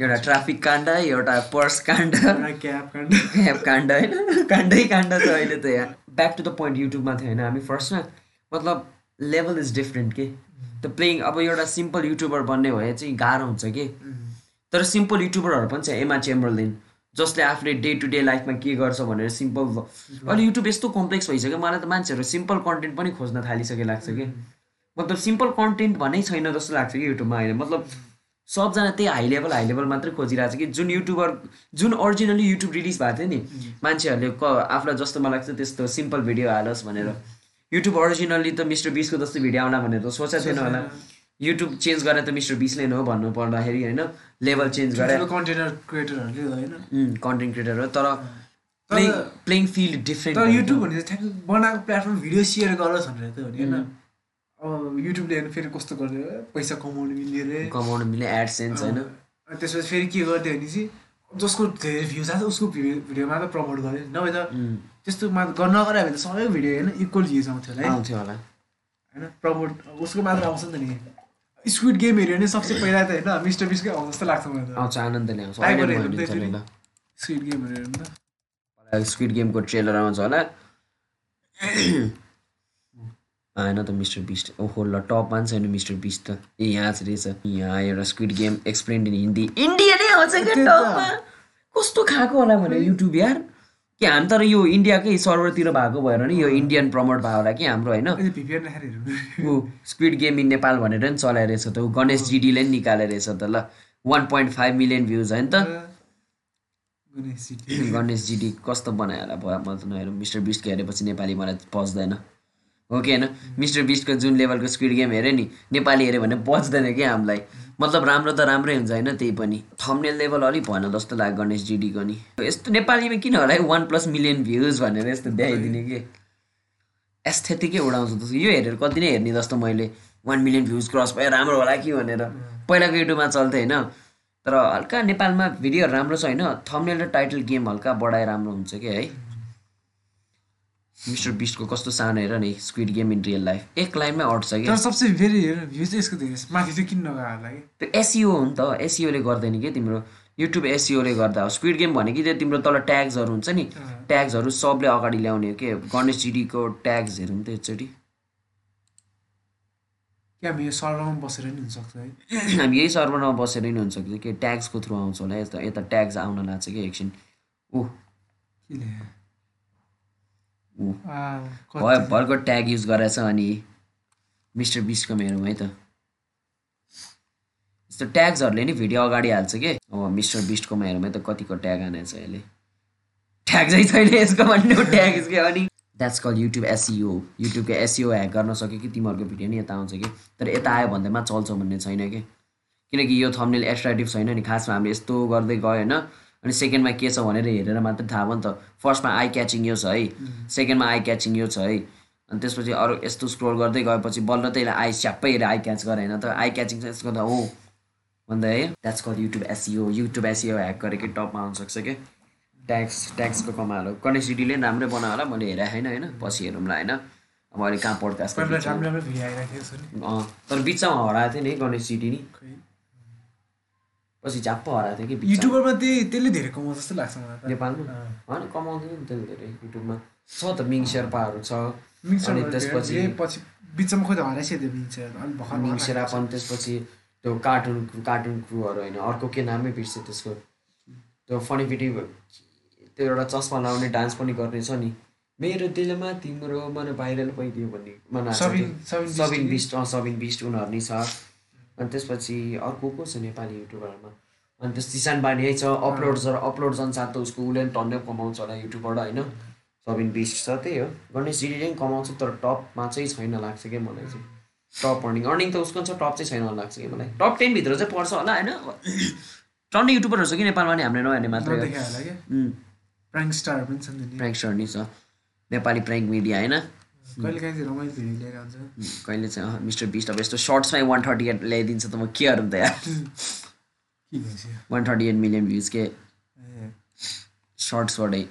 एउटा ट्राफिक काण्ड एउटा पर्स काण्ड। क्याब काण्ड। होइन। काण्डै काण्ड छ अहिले त यहाँ। ब्याक टु द पोइन्ट युट्युबमा थियो होइन। हामी फर्स्टमा मतलब लेभल इज डिफ्रेन्ट के। त प्लेइङ अब एउटा सिम्पल युट्युबर बन्ने भए चाहिँ गाह्रो हुन्छ कि। तर सिम्पल युट्युबरहरू पनि छ एमा चेम्बरलिन जसले आफ्नै डे टु डे लाइफमा के गर्छ भनेर सिम्पल अहिले युट्युब यस्तो कम्प्लेक्स भइसक्यो मलाई त मान्छेहरू सिम्पल कन्टेन्ट पनि खोज्न थालिसके लाग्छ कि। मतलब सिम्पल कन्टेन्ट भन्नै छैन जस्तो लाग्छ कि युट्युबमा अहिले। मतलब सबजना त्यही हाई लेभल हाई लेभल मात्रै खोजिरहेको छ कि। जुन युट्युबर जुन ओरिजिनली युट्युब रिलिज भएको थियो नि मान्छेहरूले क आफूलाई जस्तो मलाई लाग्छ त्यस्तो सिम्पल भिडियो हालोस् भनेर। युट्युब ओरिजिनली त मिस्टर बिसको जस्तो भिडियो आउला भनेर त सोचेको थिएन होला। युट्युब चेन्ज गरेर त मिस्टर बिसले नै हो भन्नु पर्दाखेरि होइन लेभल चेन्ज गरेर। कन्टेन्ट क्रिएटरहरूले होइन। कन्टेन्ट क्रिएटर हो तर प्लेइङ प्लेइङ फिल्ड डिफ्रेन्ट तर युट्युब भने ठ्याक्क बनाएको प्लेटफर्म भिडियो सेयर गरोस् भनेर त हो नि होइन। अब युट्युबले हेर्नु फेरि कस्तो गरिदियो पैसा कमाउनु मिल्ने रे। कमाउनु मिल्ने एडसेन्स होइन। त्यसपछि फेरि के गरिदियो भने चाहिँ जसको धेरै भ्युज आएको उसको भिडियो भिडियोमा त प्रमोट गर्यो। नभए त त्यस्तो गर्न नगरे भने त सबै भिडियो होइन इक्वल भ्युज आउँथ्यो होला है। आउँथ्यो होला। होइन प्रमोट उसको मात्र आउँछ नि त नि। स्क्विड गेम हेऱ्यो भने सबसे पहिला त होइन मिस्टर बिसकै आउँछ जस्तो लाग्छ मलाई आउँछ आनन्दले आउँछ। स्क्विड गेम हेऱ्यो भने त स्क्विड गेमको ट्रेलर आउँछ होला। आएन त मिस्टर बिस्ट ओहो ल टपमा नि छैन मिस्टर बिस्ट त। ए यहाँ चाहिँ रहेछ। यहाँ एउटा Squid Game explained in Hindi इन्डियानै आउँछ क्या। टपमा कस्तो खाएको होला भने युट्युब यार। कि हामी तर यो इन्डियाकै सर्भरतिर भएको भएर नि यो इन्डियन प्रमोट भएको होला कि हाम्रो होइन? ऊ स्क्विड गेम इन नेपाल भनेर नि चलाएर रहेछ त। ऊ गणेश जिडीले नि निकालेर रहेछ त ल। One point five million views होइन त। गणेश जिडी। कस्तो बनायो होला भयो? म त नहेरौँ। मिस्टर बिस्टको हेरेपछि नेपाली मलाई पच्दैन। हो कि होइन? मिस्टर बिस्टको जुन लेभलको स्क्विड गेम हेऱ्यो नि नेपाली हेऱ्यो भने पच्दैन क्या हामीलाई? मतलब राम्रो त राम्रै हुन्छ होइन त्यही पनि। थम्नेल लेभल अलिक भएन जस्तो लाग्यो गणेश जिडीको नि। यस्तो नेपालीमा किन होला है वान प्लस मिलियन भ्युज भनेर यस्तो देखाइदिने कि? एस्थेटिकै उडाउँछ जस्तो। यो हेरेर कति नै हेर्ने जस्तो मैले वान मिलियन भ्युज क्रस भयो राम्रो होला कि भनेर। पहिलाको युट्युबमा चल्थ्यो होइन। तर हल्का नेपालमा भिडियोहरू राम्रो छ होइन। थम्नेल र टाइटल गेम हल्का बढाए राम्रो हुन्छ कि है? मिस्टर बिस्टको कस्तो सानो हेर नि Squid Game in real life एक लाइनमै अट्छ कि सबसे फेरि हेर भ्यू चाहिँ यसको धेरै माथि चाहिँ किन नगयो होला कि त्यो एसिओ हो नि त एसिओले गर्दैन कि तिम्रो। युट्युब एसिओले गर्दा हो। स्क्विड गेम भनेको त्यो तिम्रो तल ट्याग्सहरू हुन्छ नि ट्याग्सहरू सबले अगाडि ल्याउने हो कि गणेश जिडीको ट्याग्स हेरौँ त एकचोटि। हामी यो सर्भरमा बसेर नि हुनसक्छ है। हामी यही सर्भरमा बसेर नै हुन्छ कि ट्याग्सको थ्रु आउँछ होला। यता यता ट्याग्स आउन लाग्छ कि एकछिन। ऊ के ल्यायो? ऊ आ, कति- भयो भर्खर ट्याग युज गरेछ अनि मिस्टर बिस्टको हेरौँ है त। यस्तो ट्याग्सहरूले नि भिडियो अगाडि हाल्छ कि? अब मिस्टर बिस्टकोमा हेरौँ है त कतिको ट्याग हानेछ यसले? ट्याग चाहिँ छैन यसको भन्नु ट्याग के अनि? द्याट्स कल युट्युब एसिओ युट्युबको एसिओ ह्याक गर्न सक्यो कि तिमीहरूको भिडियो नि यता आउँछ कि? तर यता आयो भन्दैमा चल्छ भन्ने छैन कि? किनकि यो थम्नेल एट्र्याक्टिभ छैन नि खासमा हामीले यस्तो गर्दै गयो होइन अनि सेकेन्डमा के छ भनेर हेरेर मात्रै थाहा भयो नि त। फर्स्टमा आई क्याचिङ यो छ है। सेकेन्डमा आई क्याचिङ यो छ है। अनि त्यसपछि अरू यस्तो स्क्रोल गर्दै गएपछि बल्ल त्यसलाई आई स्याप्पै हेरेर आई क्याच गरे होइन त। आई क्याचिङ चाहिँ यसको त हो। भन्दा है that's call YouTube SEO YouTube SEO hack गरेकै टपमा आउन सक्छ कि? ट्याक्स ट्याक्सको कमाल पनि राम्रै बनायो होला मैले हेरेको छैन होइन। पछि हेरौँला होइन। अब अहिले कहाँ पोडकास्ट नि। तर बिचमा हराएको थियो नि गणेश सिटी नि। पछि झ्याप्प हराएको थियो कि। युट्युबरमा त्यही त्यसले धेरै कमाउँछ जस्तो लाग्छ मलाई नेपालमा। होइन कमाउँदैन नि त्यसले धेरै युट्युबमा। छ त मिङ शेर्पाहरू छ। अनि त्यसपछि पछि बिचमा खोइ त हराइसक्यो मिक्सर अलिक भर्खर मिङ भर्खर शेरापन त्यसपछि त्यो कार्टुन कार्टुन क्रुहरू होइन अर्को के नामै बिर्सेँ त्यसको? त्यो फनी भिडियो त्यो एउटा चस्मा लाउने डान्स पनि गर्ने छ नि। मेरो दिलमा तिम्रो मन भाइरल भइदियो भन्ने सबिन- बिस्ट। सबिन बिस्ट उनीहरू नि छ। अनि त्यसपछि अर्को को छ नेपाली युट्युबरमा अनि त्यस सिसान बानी छ अपलोड छ अपलोड अनुसार त उसको उसले पनि टन्नै कमाउँछ होला युट्युबबाट होइन? सबिन बिस्ट छ त्यही हो। गणेश जिडीले पनि कमाउँछ तर टपमा चाहिँ छैन लाग्छ क्या मलाई चाहिँ। टप अर्निङ अर्निङ त उसको छ टप चाहिँ छैन लाग्छ कि मलाई। टप टेनभित्र चाहिँ पर्छ होला होइन? टन्नै युट्युबरहरू छ कि नेपालमा नि हामीले नहेर्ने मात्रै प्राङ्क स्टार पनि छन् नि प्र्याङ्कस्टर नि छ। नेपाली प्र्याङ्क मिडिया होइन? कहिले काहीँ चाहिँ रमाइलो भिडियो लिएर आउँछ? कहिले चाहिँ अँ, मिस्टर बिस्ट अब यस्तो सर्ट्समै वान थर्टी एट ल्याइदिन्छ त म के गरौँ त यार? One thirty eight million views के? सर्ट्सबाटै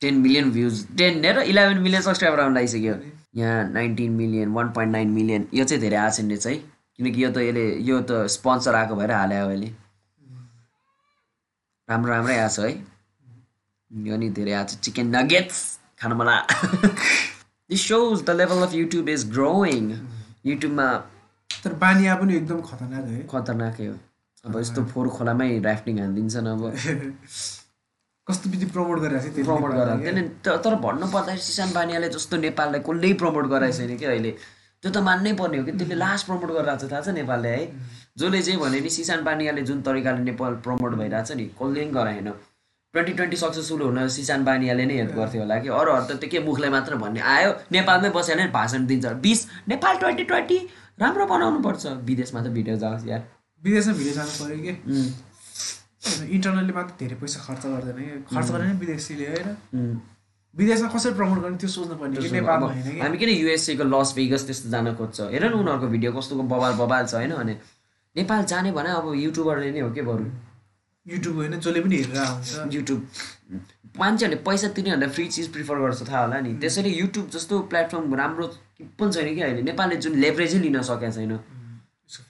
टेन मिलियन भ्युज टेन र इलेभेन मिलियन सब्सक्राइबर आउनु लागिसक्यो। यहाँ nineteen million one point nine million यो चाहिँ धेरै आएको छैन रहेछ है। किनकि यो त यसले यो त स्पोन्सर आएको भएर हाल्यो अहिले राम्रो राम्रै आएको छ है यो नि धेरै आएको छ चिकन नगेट्स खानु मलाई। This shows the level of YouTube is growing युट्युबमा तर बानिया पनि एकदम खतरनाक है। खतरनाकै हो। अब यस्तो फोहोर खोलामै राफ्टिङ हालिदिन्छन् अब। कस्तो विधि प्रमोट गरिरहेको प्रमोट गराएको थिएन तर तर भन्नु पर्दाखेरि सिसान बानियाले जस्तो नेपाललाई कसले प्रमोट गराएको छैन कि अहिले? त्यो त मान्नै पर्ने हो कि त्यसले लास्ट प्रमोट गरिरहेको छ थाहा छ नेपालले है? जसले चाहिँ भन्यो नि सिसान बानियाले जुन तरिकाले नेपाल प्रमोट भइरहेको छ नि कसले पनि गराएन। ट्वेन्टी ट्वेन्टी सक्सेसफुल हुन सिसान बानियाले नै हेल्प गर्थ्यो होला कि। अरूहरू त त्यो के मुखलाई मात्र भन्ने आयो। नेपालमै बसेर नै भाषण दिन्छ। बिस नेपाल ट्वेन्टी ट्वेन्टी राम्रो बनाउनु पर्छ। विदेशमा त भिडियो जाओस् यार। विदेशमा भिडियो जानु पऱ्यो कि। उम्, इन्टरनली मात्र धेरै पैसा खर्च गर्दैन कि। खर्च गरेन विदेशीले होइन। विदेशमा कसरी प्रमोट गर्ने त्यो सोच्नु पर्ने नेपालमा होइन हामी किन युएसएको लस भेगस त्यस्तो जान खोज्छ? हेर न उनीहरूको भिडियो कस्तो बबाल बबाल छ होइन भने। नेपाल जाने भने अब युट्युबरले नै हो के बरु? युट्युब होइन जसले पनि हेरेर आउँछ। युट्युब मान्छेहरूले पैसा तिनीहरूलाई फ्री चिज प्रिफर गर्छ थाहा होला नि। त्यसैले युट्युब जस्तो प्लेटफर्म राम्रो पनि छैन कि अहिले। नेपालले जुन लेभरेजै लिन सकेको छैन।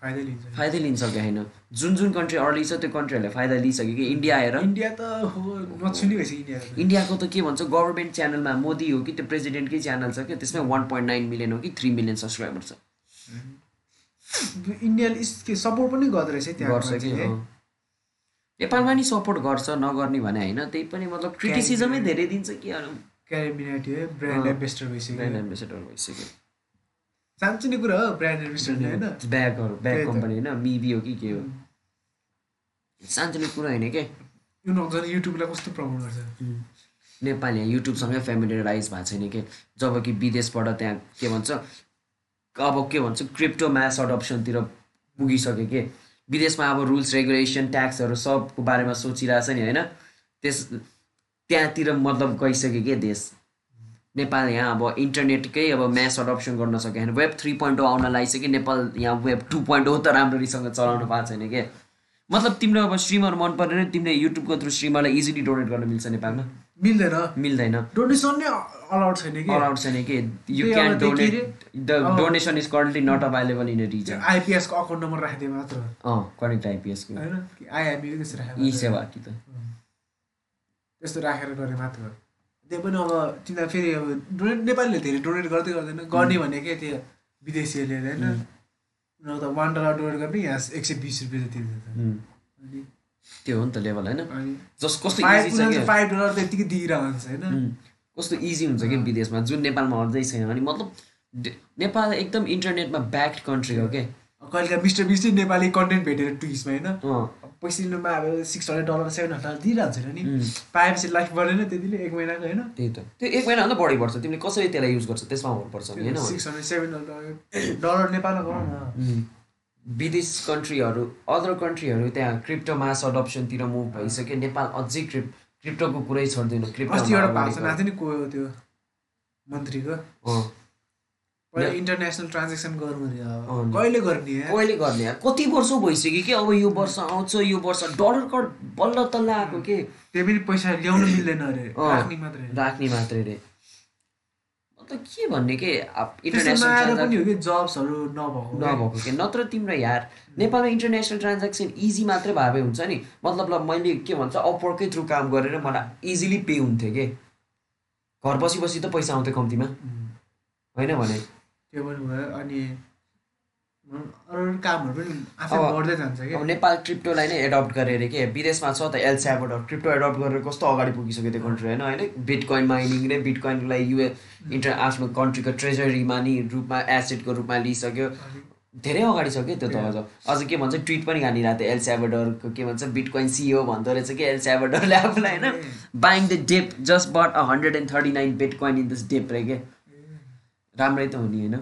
फाइदा लिन्छ। फाइदै लिन सकेको छैन। जुन जुन कन्ट्री अर्ली छ त्यो कन्ट्रीहरूले फाइदा लिइसक्यो कि? इन्डिया आएर। इन्डिया त हो नछुने भएछ इन्डिया इन्डियाको त के भन्छ गभर्मेन्ट च्यानलमा मोदी हो कि त्यो प्रेसिडेन्टकै च्यानल छ कि त्यसमा वान पोइन्ट नाइन मिलियन हो कि थ्री मिलियन सब्सक्राइबर छ। इन्डियाले सपोर्ट पनि गर्दो रहेछ है त्यहाँ गर्छ कि। नेपालमा नि सपोर्ट गर्छ नगर्ने भने होइन। त्यही पनि मतलब क्रिटिसिजमै धेरै दिन्छ कि ब्रान्ड अँ। एम्बेसडर भइसक्यो। ब्रान्ड एम्बेसेडर भइसक्यो। साँच्चै नै कुरा हो ब्रान्ड एम्बेसडर होइन। ब्यागहरू ब्याग त्यही त। कम्पनी होइन मिबी हो कि के हो। सानोतिनो कुरा होइन के? युट्युबलाई कस्तो प्रमोट गर्छ? नेपाल यहाँ युट्युबसँगै फेमिलियराइज भएको छैन कि? जब कि विदेशबाट त्यहाँ के भन्छ अब के भन्छ क्रिप्टो म्यास अडप्सनतिर पुगिसक्यो कि? विदेशमा अब रुल्स रेगुलेसन ट्याक्सहरू सबको बारेमा सोचिरहेछ नि होइन? त्यस त्यहाँतिर मतलब गइसक्यो कि देश? नेपाल यहाँ अब इन्टरनेटकै अब म्यास अडप्सन गर्न सक्यो। होइन वेब थ्री पोइन्ट आउन लागिसक्यो। नेपाल यहाँ वेब टू पोइन्ट त राम्ररीसँग चलाउन पाएको छैन कि? मतलब तिम्रो अब स्ट्रिमर मन परेन तिमीले युट्युबको थ्रु स्ट्रिमरलाई इजिली डोनेट गर्न मिल्छ नेपालमा। मिल्दैन। मिल्दैन। डोनेसन नै अलाउड छैन कि? अलाउड छैन कि। यु क्यान के donate the donation is currently not available in region आइपिएसको account number राखिदिए मात्र। अँ कनेक्ट आइपिएसको होइन? कि आइएमई त्यस्तो राखेर ई मात्र। सेवा कि त। त्यस्तो राखेर गरे मात्र। त्यो पनि अब तिनीहरू फेरि अब डोनेट नेपालीले धेरै डोनेट गर्दै गर्दैन। गर्ने भनेकै त्यो विदेशीहरूले होइन? उनीहरू त वान डलर डोनेट गर्ने यहाँ एक सय बिस रुपियाँ उम्, अनि त्यो हो नि त लेभल होइन? जस कस्तो फाइभ डलर त यतिकै दिइरहेको हुन्छ होइन? कस्तो इजी हुन्छ कि विदेशमा? जुन नेपालमा अझै छैन अनि मतलब नेपाल एकदम इन्टरनेटमा ब्याक्ड कन्ट्री हो कि कहिले काहीँ मिस्टर बिस्टै नेपाली कन्टेन्ट भेटेर ट्विस्टमा होइन? पैसा लिनुमा अब six hundred dollar seven hundred दिइरहन्छ नि? पाएपछि लाइफ बढेन त्यतिले एक महिनाको होइन? त्यही त। त्यो एक महिनाभन्दा बढी पर्छ तिमीले कसरी त्यसलाई युज गर्छ? त्यसमा हुनुपर्छ होइन? Six hundred seven hundred dollar नेपालमा गरौँ न. विदेश कन्ट्रीहरू अदर कन्ट्रीहरू त्यहाँ क्रिप्टो मास अडप्सनतिर मुभ भइसक्यो। नेपाल अझै क्रिप क्रिप्टोको कुरै छोड्दैन एउटा भाषण क्रिप्टो आएको थियो नि को हो त्यो मन्त्रीको? पहिला इन्टरनेसनल ट्रान्जेक्सन गर्नु अरे। कहिले गर्ने? कहिले गर्ने कति वर्ष भइसक्यो कि अब यो वर्ष आउँछ यो वर्ष डलर कड बल्ल तल्ल आएको के? त्यही पनि पैसा ल्याउनु मिल्दैन अरे। राख्ने मात्रै। राख्ने मात्रै रे। मतलब के भन्ने के? इन्टरनेसनल नआएर पनि ट्रान्ज्याक्सन हो कि जब्सहरू नभएको के? नत्र तिम्रो यार। नेपालमा इन्टरनेसनल ट्रान्ज्याक्सन इजी मात्रै भए हुन्छ नि। मतलब ल मैले के भन्छ अपवर्कै थ्रु काम गरेर मलाई इजिली पे हुन्थ्यो कि? घर बसी बसी त पैसा आउँथ्यो कम्तीमा। होइन भने। त्यो पनि भयो। अनि अरू अरू कामहरू पनि आफै अब- क्या। नेपाल क्रिप्टोलाई नै एडप्ट गरेर के विदेशमा छ त एल स्याबोडर क्रिप्टो एडप्ट गरेर कस्तो अगाडि पुगिसक्यो त्यो कन्ट्री होइन? होइन? बिटकोइन माइनिङ नै बिटकोइनलाई युए इन्टर आफ्नो कन्ट्रीको ट्रेजरीमा नि रूपमा एसेटको रूपमा लिइसक्यो। धेरै अगाडि छ कि त्यो त अझ। अझ के भन्छ ट्विट पनि हानिरहेको थियो एल स्याबोडरको के भन्छ बिटकोइन सिओ भन्दो रहेछ कि? एल स्याबोडरले आफूलाई होइन? Buying the dip just but a hundred and thirty nine bitcoin in this dip रे के? राम्रै त हो नि होइन?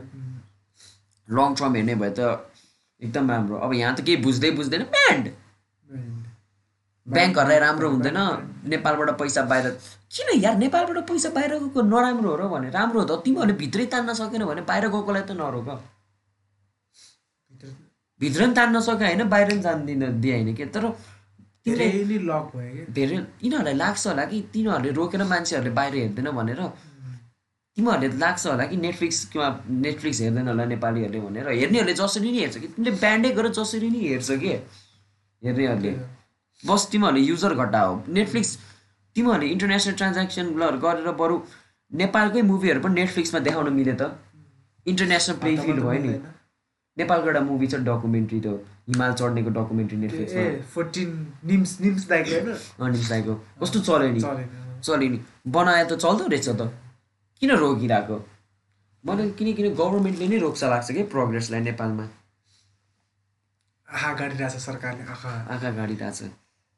लङ टर्म हेर्ने भए त एकदम राम्रो। अब यहाँ त केही बुझ्दै बुझ्दैन। ब्यान्ड ब्याङ्कहरूलाई राम्रो हुँदैन। नेपालबाट पैसा बाहिर किन यार? नेपालबाट पैसा बाहिर गएको नराम्रो हो र भने। राम्रो हो त। तिमीहरूले भित्रै तान्न सकेन भने बाहिर गएकोलाई त नरोक। भित्र पनि तान्न सक्यो होइन बाहिर पनि जान दिन दिए होइन कि? तर लक भयो धेरै यिनीहरूलाई लाग्छ होला कि तिनीहरूले रोकेर मान्छेहरूले बाहिर हेर्दैन भनेर। तिमीहरूले लाग्छ होला कि नेटफ्लिक्स किंवा नेटफ्लिक्स हेर्दैन होला नेपालीहरूले भनेर। हेर्नेहरूले जसरी नै हेर्छ कि। तिमीले ब्यान्डै गरेर जसरी नै हेर्छ कि हेर्नेहरूले। बस तिमीहरूले युजर घटा हो नेटफ्लिक्स तिमीहरूले इन्टरनेसनल ट्रान्ज्याक्सनहरू गरेर बरु नेपालकै मुभीहरू पनि नेटफ्लिक्समा देखाउन मिल्यो त। इन्टरनेसनल प्ले फिल्ड भयो नि। नेपालको एउटा मुभी छ डकुमेन्ट्री त्यो हिमाल चढ्नेको डकुमेन्ट्री नेटफ्लिक्समा। राईको कस्तो चल्यो नि? चल्यो नि बनाए त चल्दो रहेछ त। किन रोकिरहेको मलाई किनकि गभर्मेन्टले नै रोक्छ लाग्छ कि प्रोग्रेसलाई नेपालमा? आँखा गाडिरहेछ सरकारले आँखा। आँखा गाडिरहेछ।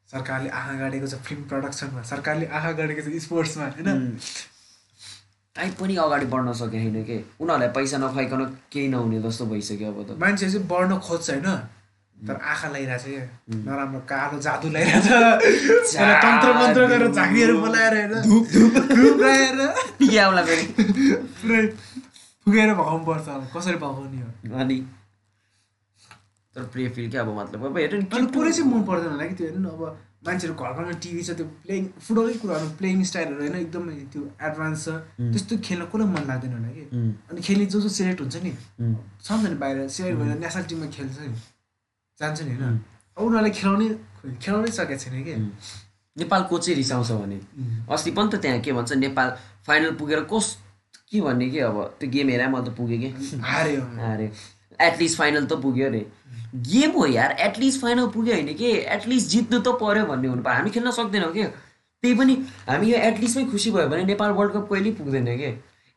सरकारले आँखा गाडेको छ फिल्म प्रडक्सनमा सरकारले आँखा गाडेको छ स्पोर्ट्समा होइन? काहीँ पनि अगाडि बढ्न सके होइन कि? उनीहरूलाई पैसा नखुवाइकन केही नहुने जस्तो भइसक्यो अब त। मान्छे चाहिँ बढ्न खोज्छ होइन? तर आँखा लगाइरहेछ क्या नराम्रो कालो जादु लगाइरहेछ तन्त्र मन्त्र गरेर झाँक्रीहरू बोलाएर होइन धुप धुप। धुप लगाएर पुरै फुकेर भगाउनु पर्छ अब कसरी भगाउने हो? अनि? तर प्ले फिल क्या अब मतलब? अब हेर्नु नि पुरै चाहिँ मन पर्दैन होला कि त्यो हेर्नु न अब मान्छेहरू घर घरमा टिभी छ त्यो प्लेइङ फुटबलै कुराहरू प्लेइङ स्टाइलहरू होइन एकदमै त्यो एडभान्स छ। त्यस्तो खेल्न कसलाई मन लाग्दैन होला कि? अनि खेल्ने जो जो सिलेक्ट हुन्छ नि सम्झ नि बाहिर सिलेक्ट भएर नेसनल टिममा खेल्छ नि। जान्छ नि होइन। अब उनीहरूलाई खेलाउने खेलाउनै सकेको छैन कि। नेपाल कोच चाहिँ रिसाउँछ भने। अस्ति पनि त त्यहाँ के भन्छ नेपाल फाइनल पुगेर कस के भन्ने कि अब त्यो गेम हेरेँ मैले त पुगेँ कि? हार्यो। अरे एटलिस्ट फाइनल त पुग्यो अरे। गेम हो यार एटलिस्ट फाइनल पुग्यो होइन कि? एटलिस्ट जित्नु त पर्यो भन्ने हुनु पर्यो हामी खेल्न सक्दैनौँ कि? त्यही पनि हामी यो एटलिस्टमै खुसी भयो भने नेपाल वर्ल्ड कप कहिल्यै पुग्दैन कि?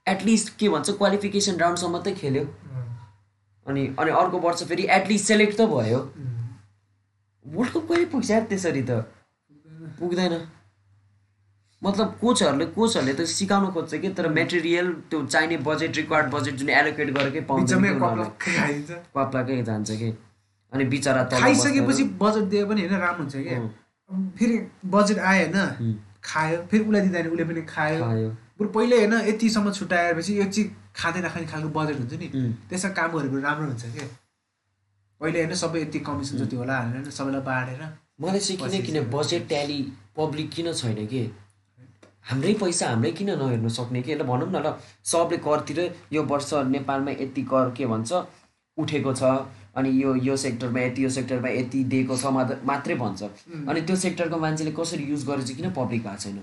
एटलिस्ट के भन्छ क्वालिफिकेसन राउन्डसम्म त खेल्यो। अनि अनि अर्को वर्ष फेरि एटलिस्ट सेलेक्ट त भयो। वर्ल्ड कप कहिले पुग्छ त्यसरी त। पुग्दैन। मतलब कोचहरूले कोचहरूले त सिकाउनु खोज्छ कि तर मेटेरियल त्यो चाहिने बजेट रिक्वायर्ड बजेट जुन एलोकेट गरेकै खाइदिन्छ क्वाप्लाकै जान्छ कि। अनि बिचरा तल खाइसकेपछि बजेट दिए पनि होइन राम्रो हुन्छ कि फेरि बजेट आयो होइन खायो। फेरि उसलाई दिँदा नि उसले पनि खायो। खायो। बरु पहिले होइन यतिसम्म छुट्याएपछि यो चिज खाँदै नखाने खालको बजेट हुन्छ नि। त्यसमा काम गरेको राम्रो हुन्छ कि? पहिले होइन सबै यति कमिसन जति होला हालेर सबैलाई बाँडेर मलाई चाहिँ किन किन बजेट ट्याली पब्लिक किन छैन कि? हाम्रै पैसा हाम्रै किन नहेर्न सक्ने कि? ल भनौँ न ल। सबले करतिर यो वर्ष नेपालमा यति कर के भन्छ? उठेको छ अनि यो यो सेक्टरमा यति यो सेक्टरमा यति दिएको छ मात्र- मात्रै भन्छ। अनि त्यो सेक्टरको मान्छेले कसरी युज गरेर चाहिँ किन पब्लिक भएको छैन?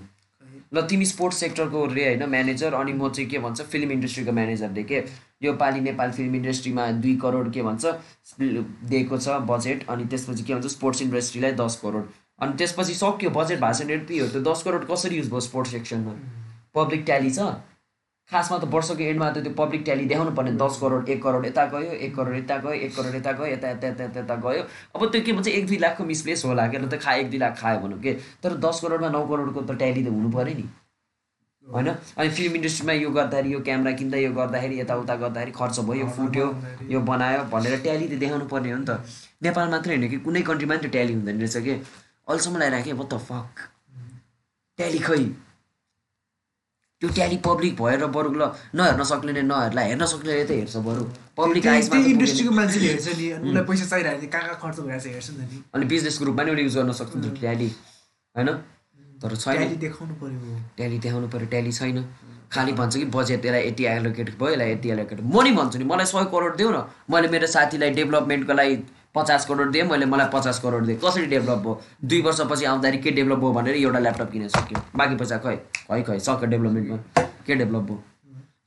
ल तिमी स्पोर्ट्स सेक्टरको रे होइन म्यानेजर अनि म चाहिँ के भन्छ फिल्म इन्डस्ट्रीको म्यानेजरले के? यो पालि नेपाल फिल्म इन्डस्ट्रीमा दुई करोड के भन्छ दिएको छ बजेट अनि त्यसपछि के भन्छ स्पोर्ट्स इन्डस्ट्रीलाई दस करोड। अनि त्यसपछि सक्यो बजेट भाषण यति हो त्यो दस करोड कसरी युज भयो स्पोर्ट्स सेक्सनमा पब्लिक ट्याली छ? खासमा त वर्षको एन्डमा त त्यो पब्लिक ट्याली देखाउनु पर्ने दस करोड एक करोड यता गयो एक करोड यता गयो एक करोड यता गयो यता यता यता यता यता गयो। अब त्यो के भन्छ एक दुई लाखको मिसप्लेस होला के? त खायो एक दुई लाख खायो भनौँ के? तर दस करोडमा नौ करोडको त ट्याली त हुनु पऱ्यो नि। होइन? अनि फिल्म इन्डस्ट्रीमा यो गर्दाखेरि यो क्यामेरा किन्दा यो गर्दाखेरि यताउता गर्दाखेरि खर्च भयो यो फुट्यो यो बनायो भनेर ट्याली त देखाउनु पर्ने हो नि त। नेपाल मात्रै होइन कि? कुनै कन्ट्रीमा नि त्यो ट्याली हुँदैन रहेछ कि? अहिलेसम्म लगाइराखेँ what the fuck? ट्याली खै त्यो ट्याली पब्लिक भएर बरु ल नहेर्न सक्नेले नहेर्ला हेर्न सक्नेले त हेर्छ बरु। पब्लिक आइसमा इन्डस्ट्रीको मान्छेले हेर्छ नि अनि उसलाई पैसा चाहिरहेको कहाँ कहाँ खर्च भइरहेको छ हेर्छ नि नि अनि बिजनेसको रूपमा नि उसले युज गर्न सक्छ त्यो ट्याली होइन? तर छैन। देखाउनु पर्यो। ट्याली देखाउनु पऱ्यो ट्याली छैन। खालि भन्छ कि बजेट यसलाई यति एलोकेट भयो यसलाई यति एलोकेट म नि भन्छु नि मलाई सय करोड देऊ न। मैले मेरो साथीलाई डेभलपमेन्टको लागि पचास करोड दिएँ मैले मलाई पचास करोड दिएँ। कसरी डेभलप भयो? दुई वर्षपछि आउँदाखेरि के डेभलप भयो भनेर एउटा ल्यापटप किन सक्यो। बाँकी पैसा खै? खै खै सक्यो डेभलपमेन्टमा के डेभलप भयो?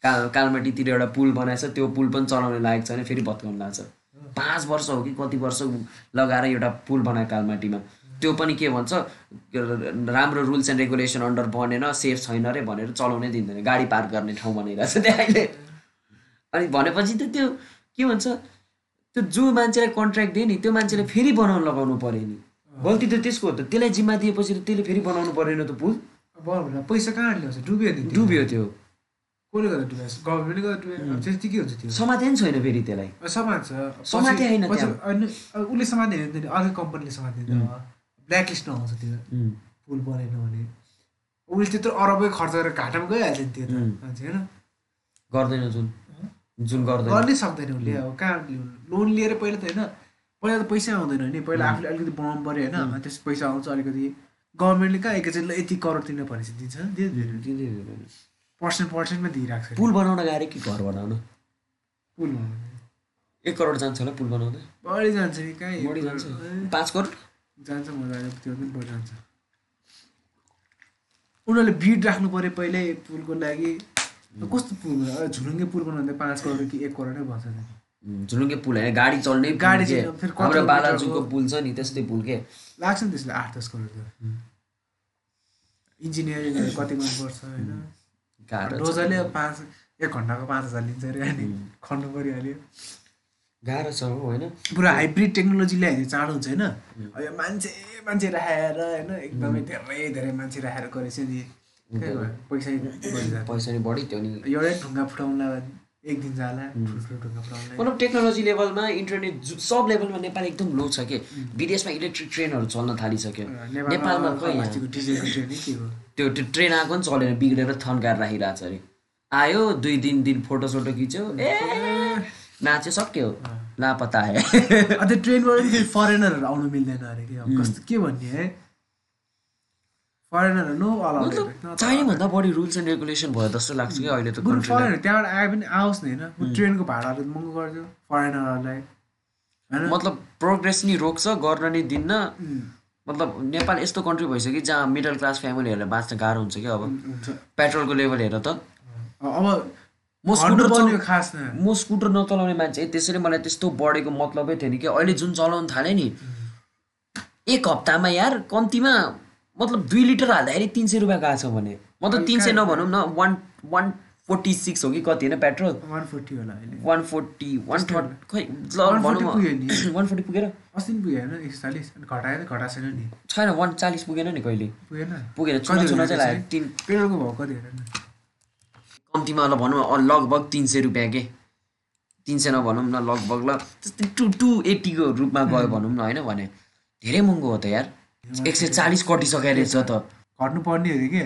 काल कालमाटीतिर एउटा पुल बनाएछ त्यो पुल पनि चलाउने लायक छैन फेरि भत्काउनु लाग्छ पाँच वर्ष हो कि कति वर्ष लगाएर एउटा पुल बनायो कालमाटीमा। त्यो पनि के भन्छ राम्रो रुल्स एन्ड रेगुलेसन अन्डर बनेन सेफ छैन अरे भनेर चलाउनै दिँदैन। गाडी पार्क गर्ने ठाउँ बनाइरहेछ त्यहाँ अहिले। अनि भनेपछि त त्यो के भन्छ त्यो जो मान्छेलाई कन्ट्र्याक्ट दियो नि त्यो मान्छेले फेरि बनाउनु लगाउनु पऱ्यो नि। गल्ती त त्यसको हो त। त्यसलाई जिम्मा दिएपछि त त्यसले फेरि बनाउनु परेन त पुल पैसा कहाँ ल्याउँछ डुब्यो। डुब्यो त्यो। कसले गर्दा डुब्यो? गभर्मेन्टले गर्दा त्यति के हुन्छ त्यो? समाधान छैन फेरि त्यसलाई। समाज छ। समाते होइन उसले भने त अर्कै कम्पनीले समात्दैन ब्ल्याक लिस्टमा आउँछ त्यो। पुल बनेन भने। उसले त्यत्रो अरबै खर्च गरेर घाटामा गइहाल्छ नि त्यो त। मान्छे होइन? गर्दैन जुन। जुन गर्दैन। गर्नै सक्दैन उसले अब कहाँ लोन? लिएर पहिला त होइन पहिला त पैसा आउँदैन नि पहिला आफूले अलिकति बनाउनु पऱ्यो होइन अनि त्यस पैसा आउँछ अलिकति। गभर्मेन्टले कहाँ एकैचोटि ल यति करोड तिर्न भनेपछि दिन्छ? दिँदैन। पर्सेन्ट पर्सेन्टमा दिइरहेको छ। पुल बनाउन गाह्रो कि घर बनाउन? पुल बनाउनु। एक करोड जान्छ होला पुल बनाउँदा? बढी जान्छ नि कहाँ बढी करोड? जान्छ पाँच करोड? जान्छ मजाले त्यो पनि बढी जान्छ। उनीहरूले बिड राख्नु पऱ्यो पहिल्यै पुलको लागि। कस्तो पुल झुलुङ्गे पुल बनाउँदा पाँच करोड कि एक करोडै भन्छ झुलुङ्गे पुल होइन गाडी चल्ने गाडी हाम्रो बालाजुको पुल छ नि त्यस्तै पुल के? लाग्छ नि त्यसले आठ दस करोड इन्जिनियरिङहरू कति गर्नुपर्छ होइन? अब पाँच एक घन्टाको पाँच हजार लिन्छ अरे अनि खन्नु परिहाल्यो। गाह्रो छ होइन? पुरा हाइब्रिड टेक्नोलोजी ल्यायो भने चाँडो हुन्छ होइन? मान्छे मान्छे राखेर होइन? एकदमै धेरै धेरै मान्छे राखेर गरेपछि नि। पैसै पैसा नि बढी त्यो नि। एउटै ढुङ्गा फुटाउनलाई एक दिन जाला ठुल्ठुलो ढुङ्गा फुटाउनलाई। मतलब टेक्नोलोजी लेभलमा इन्टरनेट सब लेभलमा नेपाल एकदम लो छ कि? विदेशमा इलेक्ट्रिक ट्रेनहरू चल्न थालिसक्यो। नेपालमा हो? त्यो त्यो ट्रेन आएको पनि चलेन बिग्रेर थन्काएर राखिरहेको छ अरे। आयो दुई दिन दिन फोटो सोटो खिच्यो। ए नाच्यो सक्यो लापता आयो अन्त ट्रेनबाट पनि फेरि फरेनरहरू आउनु मिल्दैन अरे कि कस्तो के भन्ने है? नो मतलब चाहिने भन्दा बढी रुल्स एन्ड रेगुलेसन भयो जस्तो लाग्छ कि अहिले त फरेनर त्यहाँबाट आए पनि आओस् न होइन? ट्रेनको भाडाहरू महँगो गरिदियो फरेनरहरूलाई होइन? मतलब प्रोग्रेस नि रोक्छ गर्न नि दिन्न। मतलब नेपाल यस्तो कन्ट्री भइसक्यो कि जहाँ मिडल क्लास फ्यामिलीहरूलाई बाँच्न गाह्रो हुन्छ कि अब। पेट्रोलको लेभल हेर त। अब म स्कुटर खास न। म स्कुटर नचलाउने मान्छे त्यसैले मलाई त्यस्तो बढेको मतलबै थियो नि कि अहिले जुन चलाउनु थालेँ नि। एक हप्तामा यार कम्तीमा मतलब दुई लिटर हाल्दाखेरि तिन सय रुपियाँ गएको छ भने। मतलब तिन सय नभनौँ न वान वान फोर्टी सिक्स हो कि कति होइन पेट्रोल? वान फोर्टी होला अहिले। वान फोर्टी वान थर्टी खै ल 140 भनौँ। वान फोर्टी पुगेर। अस्ति होइन एक सय चालिस घटाएर घटाएको छैन नि। छैन वान चालिस पुगेन नि कहिले। पुगेन। पुगेन चुना चुना चाहिँ लाग्यो। तिन पेट्रोलको भाउ कति हेर कम्तीमा ल भनौँ न, लगभग तिन सय रुपियाँ के? तिन सय नभनौँ न लगभग ल। त्यस्तै टु टु एट्टीको रूपमा गयो भनौँ न होइन भने। धेरै महँगो हो त यार। एक सय चालिस कटिसकेको रहेछ त। घट्नु पर्ने अरे के।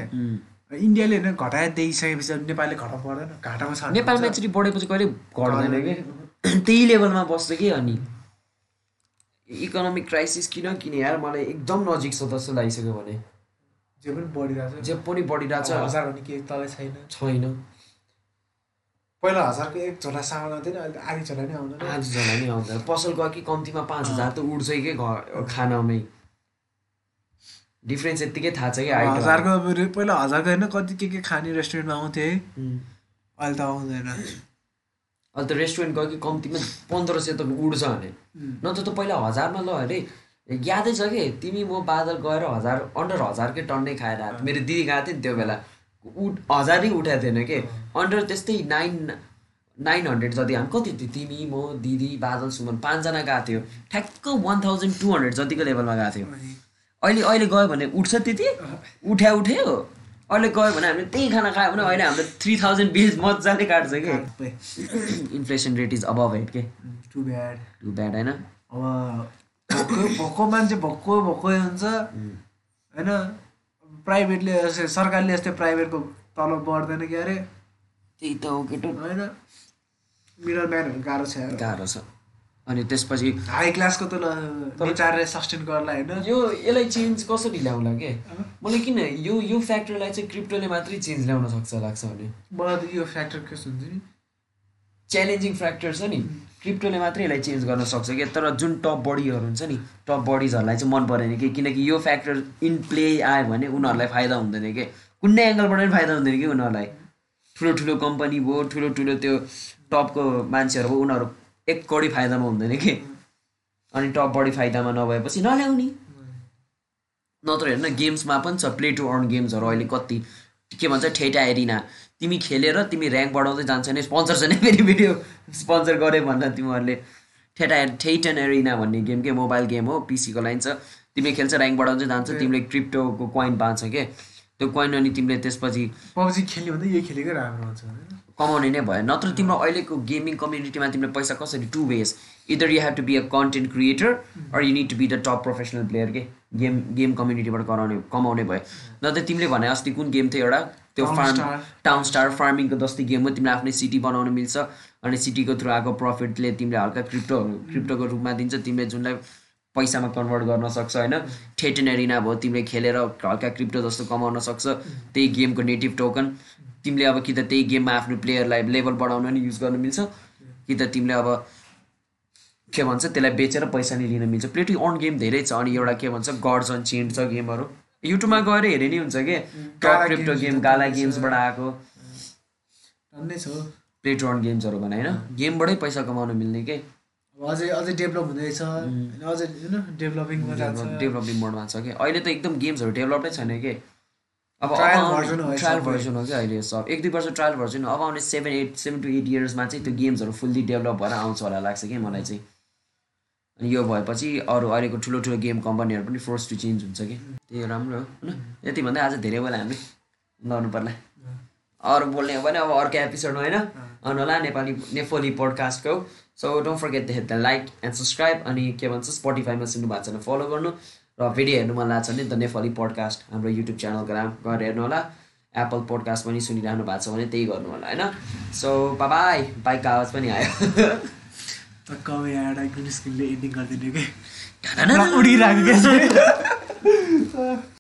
इन्डियाले होइन अब नेपालले घटाउनु पर्दैन। घाटामा छ नेपालमा एकचोटि बढेपछि कहिले घट्दैन कि? त्यही लेभलमा बस्छ कि अनि। इकोनोमिक क्राइसिस किन किने यार? मलाई एकदम नजिक छ जस्तो लागिसक्यो भने। जे पनि बढिरहेको छ जे पनि बढिरहेको छ हजार भने के तलै छैन। छैन। पहिला हजारको एक झोला सामान आउँथेन अहिले आधी झोला नै आउँदैन। आजजना नि आउँदैन। पसल गयो कि कम्तीमा पाँच हजार त उड्छ कि घर खानामै। डिफ्रेन्स यत्तिकै थाहा छ कि हजारको पहिला हजारको होइन कति के के खाने रेस्टुरेन्टमा आउँथे। अहिले त आउँदैन। अहिले त रेस्टुरेन्ट गयो कि कम्तीमा पन्ध्र सय त उड्छ भने। नत्र त पहिला हजारमा ल अरे यादै छ कि तिमी म बादल गएर हजार अन्डर हजारकै टन्नै खाएर आएको। मेरो दिदी गएको थियो नि त्यो बेला। उठ हजारै उठाएको थिएन कि? अन्डर त्यस्तै नाइन नाइन हन्ड्रेड जति हामी कति थियो? तिमी म दिदी बादल सुमन पाँचजना गएको थियो। ठ्याक्क वान थाउजन्ड टू हन्ड्रेड जतिको लेभलमा गएको थियो। अहिले अहिले गयो भने उठ्छ त्यति? उठ्या उठ्यो? अहिले गयो भने हामीले त्यही खाना खायो भने अहिले हाम्रो थ्री थाउजन्ड बिल मजाले काट्छ कि? Inflation rate is above eight के? टु ब्याड टु ब्याड होइन? अब भक्कु मान्छे भक्कु भक्कै हुन्छ। होइन? प्राइभेटले सरकारले यस्तै प्राइभेटको तलब बढ्दैन कि अरे त्यही त हो केटो। होइन? मिडल म्यानहरू गाह्रो छ। गाह्रो छ। अनि त्यसपछि हाई क्लासको त विचारले सस्टेन गर्ला होइन? यो यसलाई चेन्ज कसरी ल्याउला के? मलाई किन यो यो फ्याक्टरलाई चाहिँ क्रिप्टोले मात्रै चेन्ज ल्याउन सक्छ लाग्छ भने। मलाई त यो फ्याक्टर के हुन्छ नि? च्यालेन्जिङ फ्याक्टर छ नि। क्रिप्टोले मात्रै यसलाई चेन्ज गर्न सक्छ कि? तर जुन टप बडीहरू हुन्छ नि टप बडिजहरूलाई चाहिँ मन परेन कि? किनकि यो फ्याक्टर इन प्ले आयो भने उनीहरूलाई फाइदा हुँदैन कि? कुनै एङ्गलबाट पनि फाइदा हुँदैन कि उनीहरूलाई? ठुलो ठुलो कम्पनी भयो ठुलो ठुलो त्यो टपको मान्छेहरू भयो उनीहरू एक कौडी फाइदामा हुँदैन कि। अनि टप बडी फाइदामा नभएपछि नल्याउने। नत्र हेर्न गेम्समा पनि छ प्ले टु अर्न गेम्सहरू अहिले कति। के भन्छ ठेटा एरिना। तिमी खेलेर तिमी ऱ्याङ्क बढाउँदै जान्छ भने स्पोन्सर छ नि फेरि भिडियो स्पोन्सर गऱ्यो भन्न तिमीहरूले। ठेटा ठेटन एरिना भन्ने गेम के मोबाइल गेम हो पिसीको लाइन छ। तिमीले खेल्छ ऱ्याङ्क बढाउँदै जान्छ तिमीले क्रिप्टोको कोइन पाउँछ के। त्यो कोइन अनि तिमीले त्यसपछि पब्जी खेल्ने भन्दा यो खेलेकै राम्रो हुन्छ कमाउने नै भयो। नत्र तिम्रो अहिलेको गेमिङ कम्युनिटीमा तिमीले पैसा कसरी two ways either you have to be a. Content creator or you need to be the top professional player के गेम गेम कम्युनिटीबाट कराउने कमाउने भयो। नत्र तिमीले भने अस्ति कुन गेम थियो एउटा? त्यो फार्म. टाउन स्टार फार्मिङको जस्तै गेम हो तिमीले आफ्नै सिटी बनाउनु मिल्छ अनि सिटीको थ्रु आएको प्रफिटले तिमीले हल्का क्रिप्टोहरू क्रिप्टोको रूपमा दिन्छ तिमीले जुनलाई पैसामा कन्भर्ट गर्न सक्छ होइन? ठेटन एरिना भयो तिमीले खेलेर हल्का क्रिप्टो जस्तो कमाउन सक्छ। त्यही गेमको नेटिभ टोकन तिमीले अब कि त त्यही गेममा आफ्नो प्लेयरलाई लेभल बढाउन नि युज गर्न मिल्छ कि त तिमीले अब के भन्छ त्यसलाई बेचेर पैसा नि लिन मिल्छ। प्लेटी अन गेम धेरै छ अनि एउटा के भन्छ गड्स अन चेन्ड छ गेमहरू। युट्युबमा गएर हेरे नि हुन्छ कि? टप क्रिप्टो गेम गाला। गेम्सबाट आएको। छ। प्ले टु अर्न गेम्सहरू भने होइन? गेमबाटै पैसा कमाउन मिल्ने के? अझै अझै डेभलप हुँदैछ अझै होइन? डेभलपिङ डेभलपिङ मोडमा छ कि? अहिले त एकदम गेम्सहरू डेभलपै छैन कि? अब Trial version हो ट्रायल। भर्जन हो कि अहिले सब। एक दुई वर्ष ट्रायल भर्जन अब आउने seven eight seven to eight इयर्समा चाहिँ त्यो गेम्सहरू फुल्ली डेभलप भएर आउँछ होला लाग्छ कि मलाई चाहिँ। अनि यो भएपछि अरू अहिलेको ठुलो ठुलो गेम कम्पनीहरू पनि फोर्स टु चेन्ज हुन्छ कि। त्यही राम्रो हो। होइन? यति भन्दै आज धेरै बेला हामी। गर्नु पर्ला। अरू बोल्ने हो भने अब अर्को एपिसोडमा होइन? आउनु होला नेपाली नेफोली पोडकास्टको so don't forget the hit the like and subscribe अनि के भन्छ स्पोटिफाईमा सुन्नु भएको छैन फलो गर्नु। र भिडियो हेर्नु मन लाग्छ भने द नेफली पोडकास्ट हाम्रो युट्युब च्यानल गएर गएर हेर्नु होला। एप्पल पोडकास्ट पनि सुनिरहनु भएको छ भने त्यही गर्नु होला होइन? सो बाई बाइकको आवाज पनि आयो। ग्रिन स्क्रिनले एडिङ गरिदिने कि? उडिरहेको